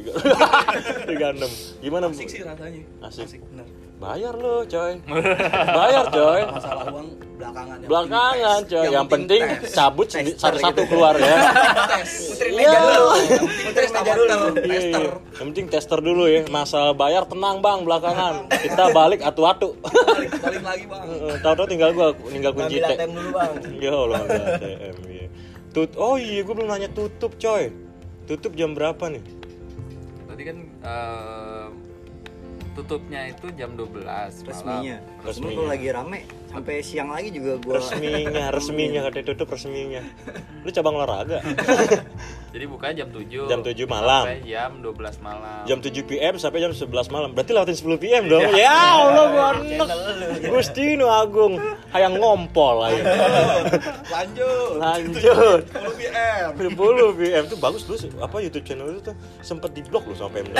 36. 36. Gimana? Asik sih rasanya. Asik. Asik bener. Bayar lo, coy. [laughs] Bayar, coy. Masalah uang belakangan. Yang Belakangan, penting coy. Yang penting tes. cabut satu-satu keluar ya. tes. Puterin Iya. meja dulu. Tes Puterin meja dulu. Tester. iya. Yang penting tester dulu ya. Masalah bayar tenang, Bang, belakangan. Kita balik atu-atu. Balik, balik lagi bang. Heeh, [laughs] Tahu-tahu tinggal gua tinggal kunci. ATM dulu bang. [laughs] Ya Allah, ATM iya. Tut oh iya, gue belum nanya tutup coy. Tutup jam berapa nih? tadi kan eh, tutupnya itu jam 12 malam. resminya. Resminya. Resminya kalau lagi rame sampai siang lagi juga gua Resminya, [laughs] resminya katanya tutup resminya. Lu cabang olahraga. [laughs] jadi bukanya jam 7 Jam 7 malam. sampai jam 12 malam Jam 7 PM sampai jam 11 malam. Berarti lewatin 10 PM dong. Ya Allah, gua. Gusti nu Agung, hayang ngompol aja. [laughs] Lanjut. Lanjut. 10 PM. 10 PM tuh bagus sih. apa YouTube channel itu tuh sempet diblok loh sama Pemda.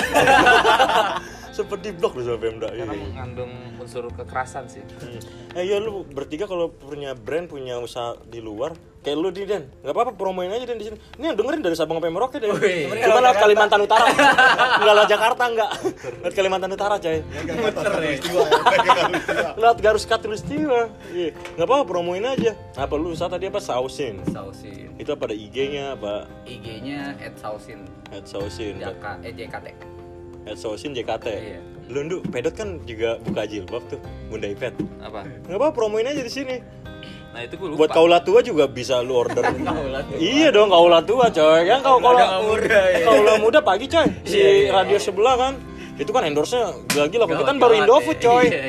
sempet diblok loh sama Pemda. Iya. karena mengandung unsur kekerasan sih. Hmm. Eh iya lu bertiga kalau punya brand punya usaha di luar kayak lu di Den. Nggak apa-apa promoin aja Den di sini. Ini yang dengerin dari Sabang sampai Merauke deh cuma lewat Kalimantan Utara. [laughs] Nggak lewat Jakarta nggak. Lewat Kalimantan Utara coy. [laughs] Lewat Garus Katulistiwa iya. Nggak apa-apa promoin aja. Apa lu usaha tadi apa? Sausin. Sausin. Itu apa ada IG-nya apa? IG-nya @sausin. At sausin. Jaka eh JKT at sausin JKT Iya. Lu Ndu, pedot kan juga buka jilbab tuh bunda ipet apa? Nggak apa promoin aja di sini. Nah itu gue lupa. Buat kaula tua juga bisa lu order. [laughs] Iya dong kaula tua coy. Kan kau kaula muda kaula muda pagi coy. Si radio sebelah kan. Itu kan endorse nya gila gila kita kan baru Indofood ya. coy. Iya,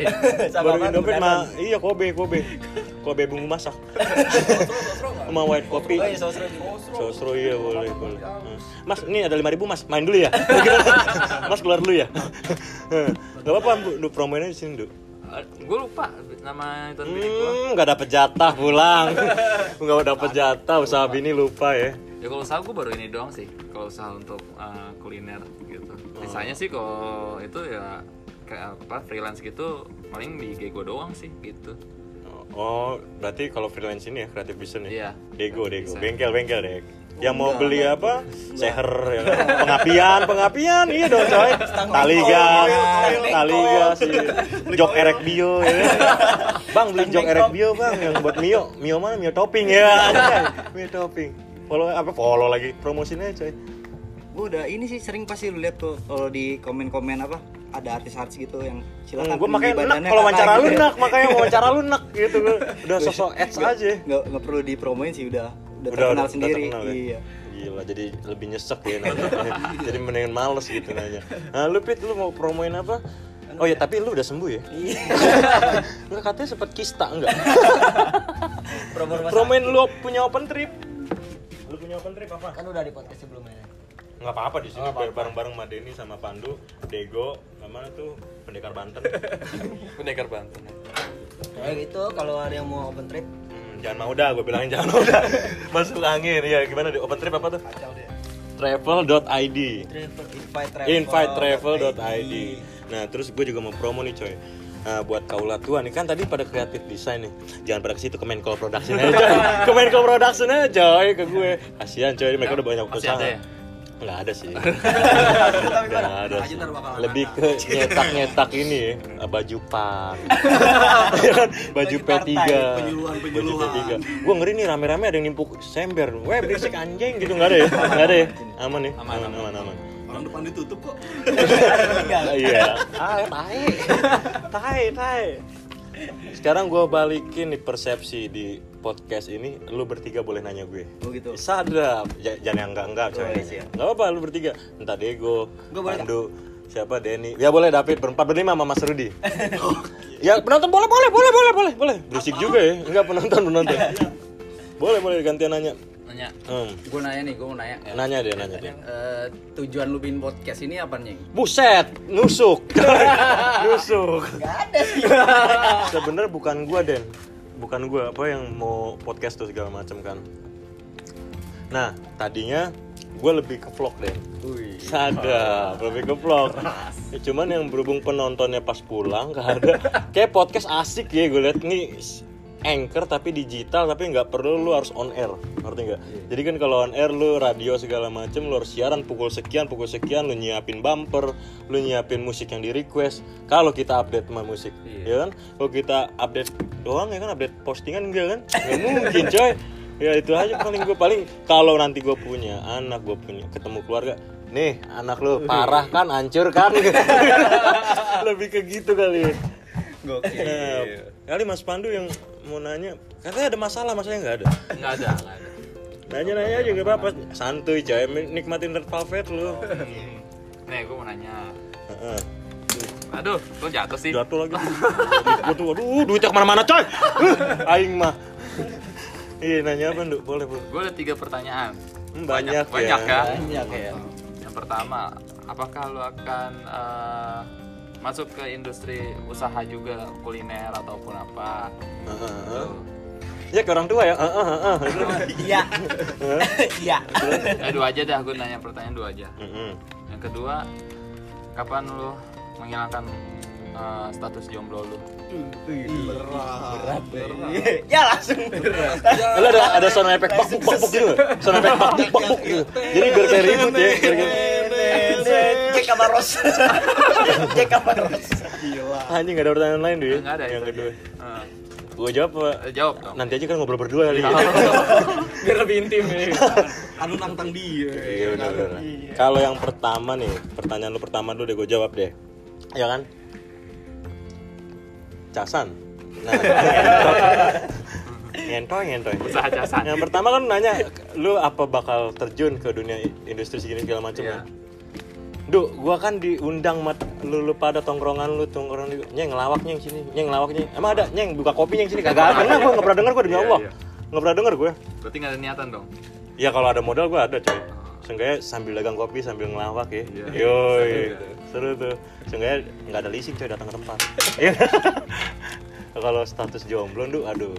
iya. baru Indofood mah iya Kobe Kobe. Kobe bumbu masak [laughs] sama white coffee Oh iya sosro. Sosro iya boleh boleh. Mas ini ada lima ribu mas main dulu ya. [laughs] mas keluar dulu ya. [laughs] Gak apa-apa aja di sini dulu. gue lupa nama itu bini gue Hmm, nggak dapet jatah pulang. Nggak dapet jatah usaha bini lupa ya. ya kalau usaha gue baru ini doang sih kalau usaha untuk uh, kuliner gitu sisanya sih kalau itu ya kayak apa freelance gitu paling di IG gue doang sih gitu Oh, berarti kalau freelance ini ya kreatif business ya? Iya. Dego, Dego, bengkel, bengkel deh. Yang mau beli apa? Seher, ya kan? pengapian, pengapian, iya dong coy. Tali gas, tali gas, iya. jok erek bio, ya. [laughs] Bang beli jok erek bio bang, yang buat Mio, Mio mana? Mio topping ya, anjay. Mio topping. Follow apa? Follow lagi, promosinya coy. Gue udah ini sih sering pasti lu lihat tuh kalau di komen-komen apa ada artis-artis gitu yang silakan gue tinggi makanya badannya kalau wawancara lu gitu ya. enak, makanya wawancara [laughs] lu enak gitu. Udah sosok ads aja. nggak nggak perlu dipromoin sih udah udah, udah terkenal udah sendiri terkenal ya? iya Gila, jadi lebih nyesek ya nanya. [laughs] jadi mendingan males gitu nanya. Nah, lu Pit, lu mau promoin apa? Oh ya, tapi lu udah sembuh ya? Iya. [laughs] lu katanya sempat kista enggak? Promo Promoin lu punya open trip. Lu punya open trip apa? kan udah di podcast sebelumnya. Nggak apa-apa di sini bareng-bareng sama Denny sama Pandu, Dego, sama tuh pendekar Banten. [laughs] pendekar Banten Kayak gitu kalau ada yang mau open trip Hmm, jangan mau dah, gue bilangin jangan mau dah. [laughs] Masuk angin, ya gimana di open trip apa tuh? Travel.id travel invite travel invitetravel.id Nah terus gue juga mau promo nih coy Nah, buat kaulah tua nih kan tadi pada kreatif desain nih. Jangan pada ke situ ke Menko Production aja. [laughs] ke Menko Production aja coy ke gue. Kasihan coy, mereka udah banyak usaha. ya? Nggak ada sih. [laughs] Nggak ada sih. Lebih ke nyetak-nyetak ini ya, [laughs] baju pang. [laughs] Ya kan? baju P3. penyuluhan, Baju penyuluhan. P3. Gue ngeri nih rame-rame ada yang nimpuk sember. Weh berisik anjing gitu nggak ada ya? Nggak ada ya? Aman nih. Aman, Aman, aman, aman. Orang depan ditutup kok. Iya. Ah, tai. Tai, tai. Sekarang gue balikin nih persepsi di podcast ini, lu bertiga boleh nanya gue. Oh gitu. Sadap, Ja- jangan yang enggak enggak coy. Boleh, siap. Enggak apa lu bertiga. Entah boleh Pandu, siapa Denny. Ya boleh David berempat berlima sama Mas Rudi. [laughs] ya penonton boleh boleh boleh boleh boleh boleh. Berisik juga ya. Enggak penonton penonton. [laughs] boleh boleh gantian nanya. Nanya. Hmm. gue nanya nih gue mau nanya Nanya deh, nanya deh. Eh, tujuan lu bikin podcast ini apa nih Buset, nusuk. [laughs] nusuk. [laughs] Sebenarnya bukan gua, Den. Bukan gua apa yang mau podcast tuh segala macam kan. Nah, tadinya gua lebih ke vlog, Den. Sadar, lebih ke vlog. Ya, cuman yang berhubung penontonnya pas pulang gak ada. Kayak podcast asik ya gue liat nih anchor tapi digital tapi nggak perlu lu harus on air. Ngerti nggak? Jadi kan kalau on air lu radio segala macem lu harus siaran pukul sekian pukul sekian lu nyiapin bumper lu nyiapin musik yang di request kalau kita update sama musik ya kan? Kalau kita update doang ya kan? Update postingan enggak kan? Nggak mungkin coy. Ya itu aja paling gue paling kalau nanti gue punya anak gue punya ketemu keluarga nih anak lu parah kan hancur kan? [laughs] Lebih ke gitu kali Nah, [laughs] kali Mas Pandu yang mau nanya, katanya ada masalah, masalahnya nggak ada. Nggak ada, nggak ada. Nanya-nanya aja nggak apa-apa, santuy coy, nikmatin Red Velvet lu. Nih, gue mau nanya. Aduh, kok jatuh sih? Jatuh lagi. [laughs] Gua tuh, aduh, duitnya ke mana-mana coy. Uh, Aing mah. Iya, nanya apa, Nduk? Boleh, boleh. Gue ada tiga pertanyaan. Hmm, banyak, banyak ya. kan? Banyak ya. Yang pertama, apakah lo akan eh, masuk ke industri usaha juga kuliner ataupun apa? Heeh, heeh. Ya ke orang tua ya. Heeh, heeh. Iya. Iya. Eh, dua aja dah, gue nanya pertanyaan dua aja. Heeh. Yang kedua, kapan lo menghilangkan eh, status jomblo lo? Berat. Ya langsung. Lalu ada ada sound effect bak buk bak buk gitu. Sound effect bak buk bak buk gitu. Jadi biar kayak ribut ya. Biar kayak... Jack Kamaros. Jack [laughs] Kamaros. Anjing gak ada pertanyaan lain deh. Nggak ada Yang kedua. Eh, Gue jawab apa? eh, jawab dong. Nanti aja kan ngobrol berdua kali. [laughs] biar lebih intim ini [laughs] Anu nantang dia. Iya benar benar. Kalau yang pertama nih, pertanyaan lu pertama dulu deh gue jawab deh. Ya kan? Casan. Nah, ngentoy ngentoy. Usaha jasa. Yang pertama kan nanya, lu apa bakal terjun ke dunia industri segini segala macam Iya. kan? Duh, gua kan diundang mat lu, lu pada tongkrongan lu tongkrongan lu. Nyeng ngelawak nyeng sini, nyeng ngelawak nyeng. Emang ada nyeng buka kopi nyeng sini kagak pernah gua nggak pernah denger gua demi Iya, Allah. iya. Nggak pernah denger gue. Berarti nggak ada niatan dong? Ya kalau ada modal gua ada coy. Seenggaknya sambil dagang kopi sambil ngelawak ya. Iya. Yoi. Seru Seru tuh. Seenggaknya nggak ada leasing coy datang ke tempat. Iya. [laughs] kalau status jomblo duh aduh.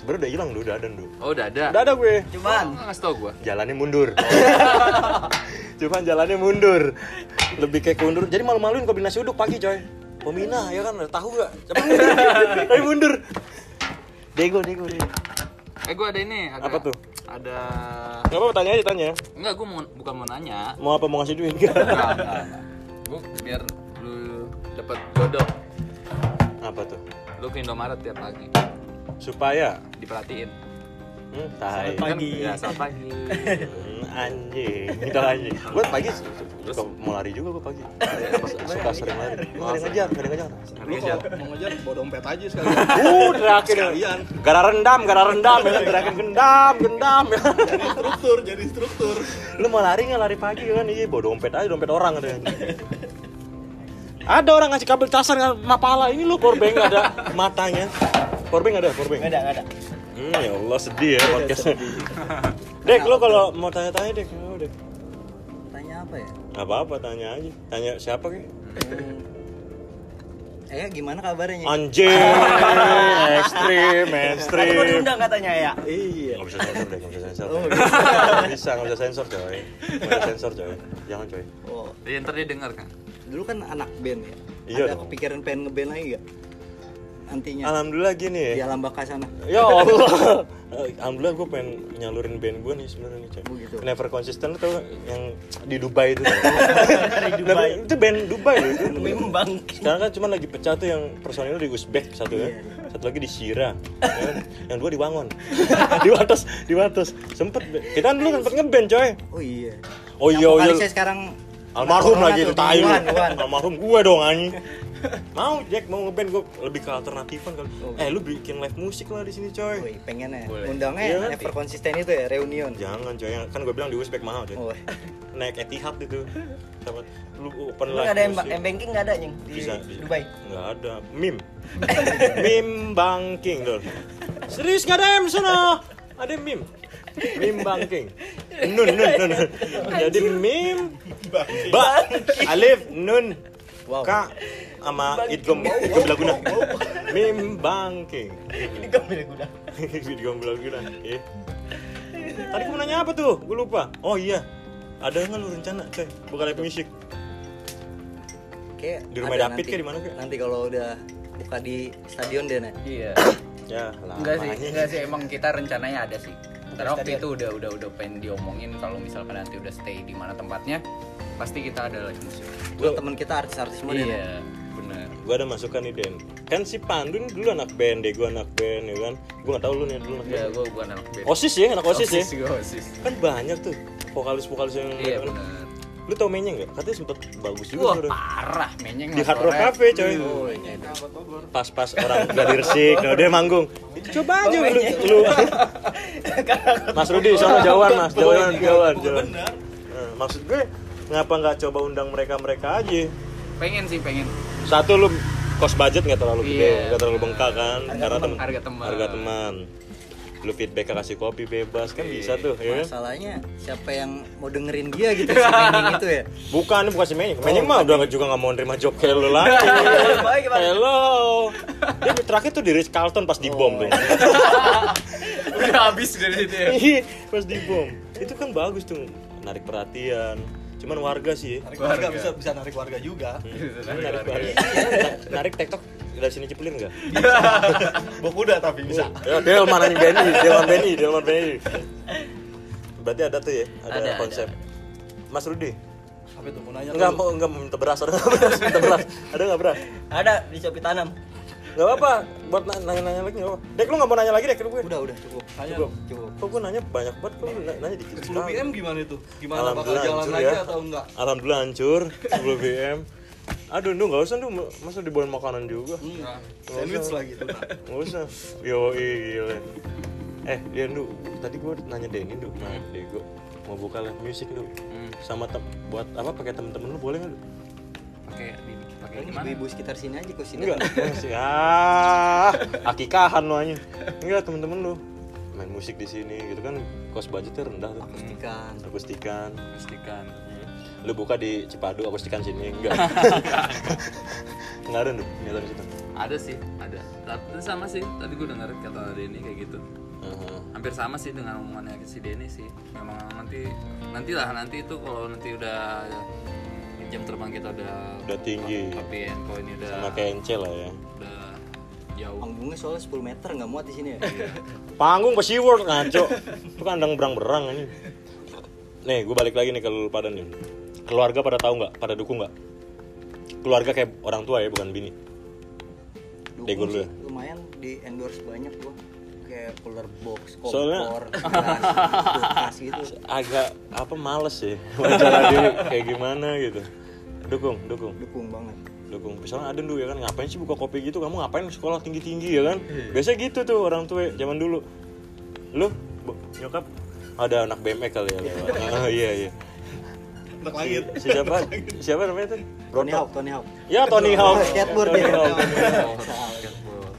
Sebenarnya udah hilang udah ada duh. Oh, udah ada. Udah ada gue. Cuman Oh, nggak ngasih tau gue. Jalannya mundur. [laughs] Cuman jalannya mundur. Lebih kayak keundur. Jadi malu-maluin kopi nasi uduk pagi coy. Pemina ya kan, tahu gak? Tapi mundur. [laughs] Tapi mundur. Dego, dego, dego. Eh, gue ada ini. Ada, Apa tuh? Ada. Gak apa-apa, tanya aja, tanya. Enggak, gue mau, bukan mau nanya. Mau apa, mau ngasih duit? Enggak. Gue biar lu dapat jodoh. apa tuh? Lu ke Indomaret tiap pagi. Supaya Diperhatiin. Hmm, tai. Kan, Pagi. ya, selamat pagi. Hmm, anjing, itu anjing. Gue pagi suka mau lari juga gue pagi. Suka sering lari. Gue gak ada yang ngejar, gak ada yang ngejar. Kalau mau ngejar bawa dompet aja sekali. Uh, terakhir Sekalian. Gara rendam, gara rendam, ya kan? Terakhir gendam, gendam. Ya. Jadi struktur, jadi struktur. Lu mau lari nggak lari pagi kan? Iya, bawa dompet aja, dompet orang ada. Ada orang ngasih kabel casan nggak mapala ini lu nggak ada matanya. Powerbank ada, powerbank. Nggak ada, nggak ada. Hmm, ya Allah sedih ya podcastnya. [laughs] Dek, lu kalau mau tanya-tanya dek, mau dek. Tanya apa ya? Apa-apa, tanya aja. Tanya siapa kek? Eh gimana kabarnya? Anjing, ekstrim, mainstream. diundang katanya ya. Iya. Gak bisa sensor deh, gak bisa sensor. Gak bisa, gak bisa sensor coy. Gak bisa sensor coy. Jangan coy. Oh, Jadi ntar dia denger kan. dulu kan anak band ya. Iya ada dong. kepikiran pengen ngeband lagi gak? Nantinya Alhamdulillah gini di ya. alam baka sana. Ya [laughs] Allah. Alhamdulillah gue pengen nyalurin band gue nih sebenarnya nih, coy. Gitu. Never Consistent tuh yang di Dubai itu. [laughs] Dubai. itu band Dubai loh itu. Bimbang. Sekarang kan cuma lagi pecah tuh yang personilnya di Uzbek satu Iya, ya. Satu lagi di Syira. ya kan? yang dua di Wangon. [laughs] di Wates, di Wates. Sempet kita kan dulu sempet ngeband coy. Oh iya. Oh iya oh iya. sekarang Almarhum lagi itu Iwan. Almarhum gue dong anjing. Mau Jack mau ngeband gue lebih ke alternatifan kali. Oh. Eh lu bikin live musik lah di sini coy. Wih, pengen ya. Boleh. Undangnya Iya, never konsisten itu ya, reunion. Jangan coy, yang- kan gue bilang di Uzbek mahal coy. Oh, Naik Etihad itu. Sama lu open live ada yang musik. M banking nggak ada nying di bisa, bisa. Dubai? Nggak ada. Mim. [laughs] mim banking dol. Serius nggak ada M sana? Ada mim. Mim banking. Nun nun nun. nun. Jadi mim ba alif nun Wow. ka sama idgom idgom bilaguna. Mim banking. Ini kan beda guna. [laughs] idgom bilaguna. Eh. Tadi gue mau nanya apa tuh? Gue lupa. Oh iya. Ada nggak lu rencana, coy? Bukan live music. Kayak Di rumah David kayak di mana, kayak? Nanti kalau udah buka di stadion deh, Nek. Iya. [coughs] Ya, lah. Enggak sih, apanya? enggak sih emang kita rencananya ada sih. Karena waktu itu udah udah udah pengen diomongin kalau misalkan nanti udah stay di mana tempatnya, pasti kita ada live musik. Buat temen kita artis-artis semua. Iya. Gue ada masukan nih Den. Kan si Pandu nih dulu anak band deh gue anak band ya kan? Gue gak tau lu nih dulu anak Ya, band. gue bukan anak band. osis ya anak osis, ya? Gue osis. kan banyak tuh vokalis vokalis yang Iya, kan. lu tau menyeng gak katanya sempet bagus juga Wah, suara. parah menyeng di Hard Rock. Cafe coy. Pas-pas orang udah diresik nah dia manggung coba aja lu, lu. [laughs] Mas Rudi soalnya jauhan mas. Jauhan jauhan jauhan. Nah, maksud gue ngapa nggak coba undang mereka mereka aja? Pengen sih, pengen. Satu lu cost budget nggak terlalu gede Iya, nggak terlalu bengkak kan? Karena teman, tem- harga teman. harga teman. Lu feedback kasih kopi bebas kan bisa tuh ya Masalahnya siapa yang mau dengerin dia gitu si itu ya. bukan bukan si Menying Menying mah udah nggak- juga nggak mau nerima job kayak lu lagi. [laughs] Baik, gimana? hello. Dia terakhir tuh di Ritz Carlton pas di bom tuh. [laughs] Udah habis dari situ ya. Iya, pas di bom itu kan bagus tuh narik perhatian cuman warga sih Narik warga bisa bisa narik warga juga. narik warga narik tiktok dari sini cepelin nggak [laughs] Bawa kuda tapi bisa. Ya, Delman anjing Benny, Delman Benny, Delman Benny. Berarti ada tuh ya, ada, Ada, konsep. Mas Rudi, Apa itu mau nanya? enggak lu? mau enggak mau minta beras, ada nggak beras, minta beras, ada nggak beras? Ada di Shopee tanam. Nggak apa-apa, buat na- nanya-nanya lagi nggak apa. Dek lu nggak mau nanya lagi dek, gue. Udah, udah cukup. Tanya Cukup. Cukup. Kok gue nanya banyak banget, kok lu nanya dikit 10 sekali. BM gimana itu? Gimana bakal jalan hancur lagi ya. atau enggak? Alhamdulillah hancur 10 BM. Aduh, lu nggak usah lu masa dibawain makanan juga. Hmm. Sandwich lagi tuh. Nggak usah. Yo, gila. Eh, dia lu tadi gue nanya Denny lu, nah, Dego mau buka live music Hmm. sama tem buat apa pakai temen-temen lu boleh nggak lu? Pakai di-? Ibu-ibu sekitar sini aja kok sini. Enggak, masih ah, akikahan lu aja. Enggak temen-temen lu main musik di sini gitu kan cost budgetnya rendah tuh. Akustikan. Akustikan. Pastikan. Lu buka di Cipadu akustikan sini enggak? [laughs] Enggak ada tuh, niatan situ. Ada sih, ada. Tapi sama sih. Tadi gue denger kata Denny kayak gitu. Heeh. Hampir sama sih dengan omongannya si Denny sih. Memang nanti nantilah nanti itu kalau nanti udah jam terbang kita udah Udah tinggi. tapi info ini udah Sama kayak Ence lah ya. udah jauh. Panggungnya soalnya 10 meter nggak muat di sini ya. [laughs] Panggung ke SeaWorld ngaco. Itu kandang berang-berang ini. Nih, gue balik lagi nih ke lu pada nih. Keluarga pada tahu nggak? Pada dukung nggak? Keluarga kayak orang tua ya, bukan bini. Dukung dulu sih, ya. lumayan di endorse banyak gua. Kayak cooler box, Soalnya- kompor, [laughs] gelas, kulkas gitu. Agak apa males ya. [laughs] Wawancara dia kayak gimana gitu. Dukung, dukung. Dukung banget. dukung misalnya ada dulu ya kan ngapain sih buka kopi gitu kamu ngapain sekolah tinggi tinggi ya kan biasa gitu tuh orang tua zaman dulu lu bu- nyokap ada anak BMX kali ya lewat [laughs] Ah, iya iya Anak langit. si siapa siapa namanya tuh Tony Hawk, Tony Hawk. ya Tony Hawk [laughs] Skateboard Tony dia. Hawk. Skateboard.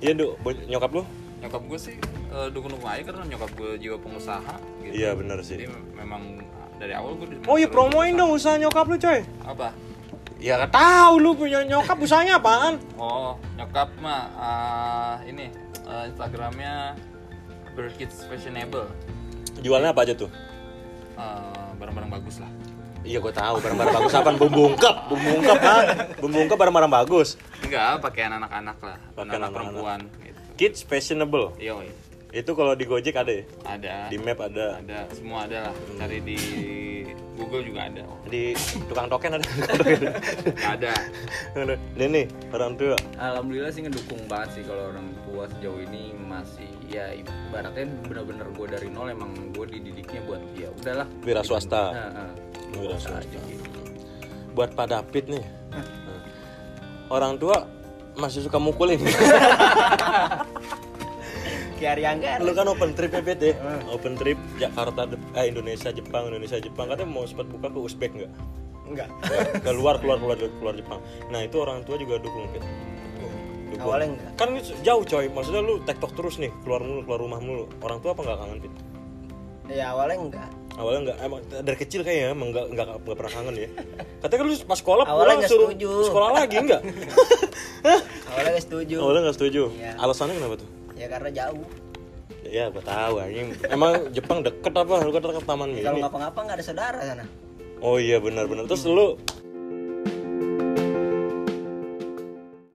[laughs] iya du bo- nyokap lu Nyokap gue sih eh, dukung-dukung aja karena nyokap gue jiwa pengusaha gitu. iya benar Jadi sih memang dari awal gue oh iya promoin dong usaha nyokap lu coy Apa? ya gak tahu lu punya nyokap usahanya apaan Oh, nyokap mah ah, ini eh, Instagramnya Bird Kids Fashionable. jualnya apa aja tuh Eh, barang-barang bagus lah. Iya gue tahu barang-barang bagus apa bumbu ungkep, bumbu ungkep ha? Bumbu ungkep barang-barang bagus. Enggak, pakaian anak-anak lah. Pakaian anak anak-anak. perempuan gitu. Kids fashionable. Yoi. Itu kalau di Gojek ada ya? Ada. Di map ada. Ada, semua ada lah. Cari di Google juga ada. Di tukang token ada. [laughs] Ada. Ada. Ini nih orang tua. Alhamdulillah sih ngedukung banget sih kalau orang tua sejauh ini masih ya ibaratnya bener-bener gue dari nol emang gue dididiknya buat ya udahlah Wira swasta. Nah, nah. Wira swasta. aja gitu. Buat Pak David nih. Orang tua masih suka mukulin. [laughs] Kayak Ariangga. Lu kan open trip ya Bet ya? Open trip Jakarta, eh Indonesia, Jepang, Indonesia, Jepang. Katanya mau sempat buka ke Uzbek nggak? Enggak. Keluar, keluar, keluar, keluar Jepang. Nah itu orang tua juga dukung Bet. Dukung. Awalnya enggak. Kan jauh coy, maksudnya lu tektok terus nih, keluar mulu, keluar rumah mulu. Orang tua apa nggak kangen Bet? Ya awalnya enggak. Awalnya nggak, emang dari kecil kayaknya emang nggak nggak nggak pernah kangen ya. Katanya kan lu pas sekolah Awalnya pulang nggak suruh setuju. sekolah lagi nggak? [laughs] Awalnya enggak setuju. Awalnya nggak setuju. Iya. Alasannya kenapa tuh? ya karena jauh. Ya gue tahu ini. emang Jepang deket apa? Lu kata ke taman ya. kalau ngapa-ngapa nggak ada saudara sana. Oh iya benar-benar. Terus lu?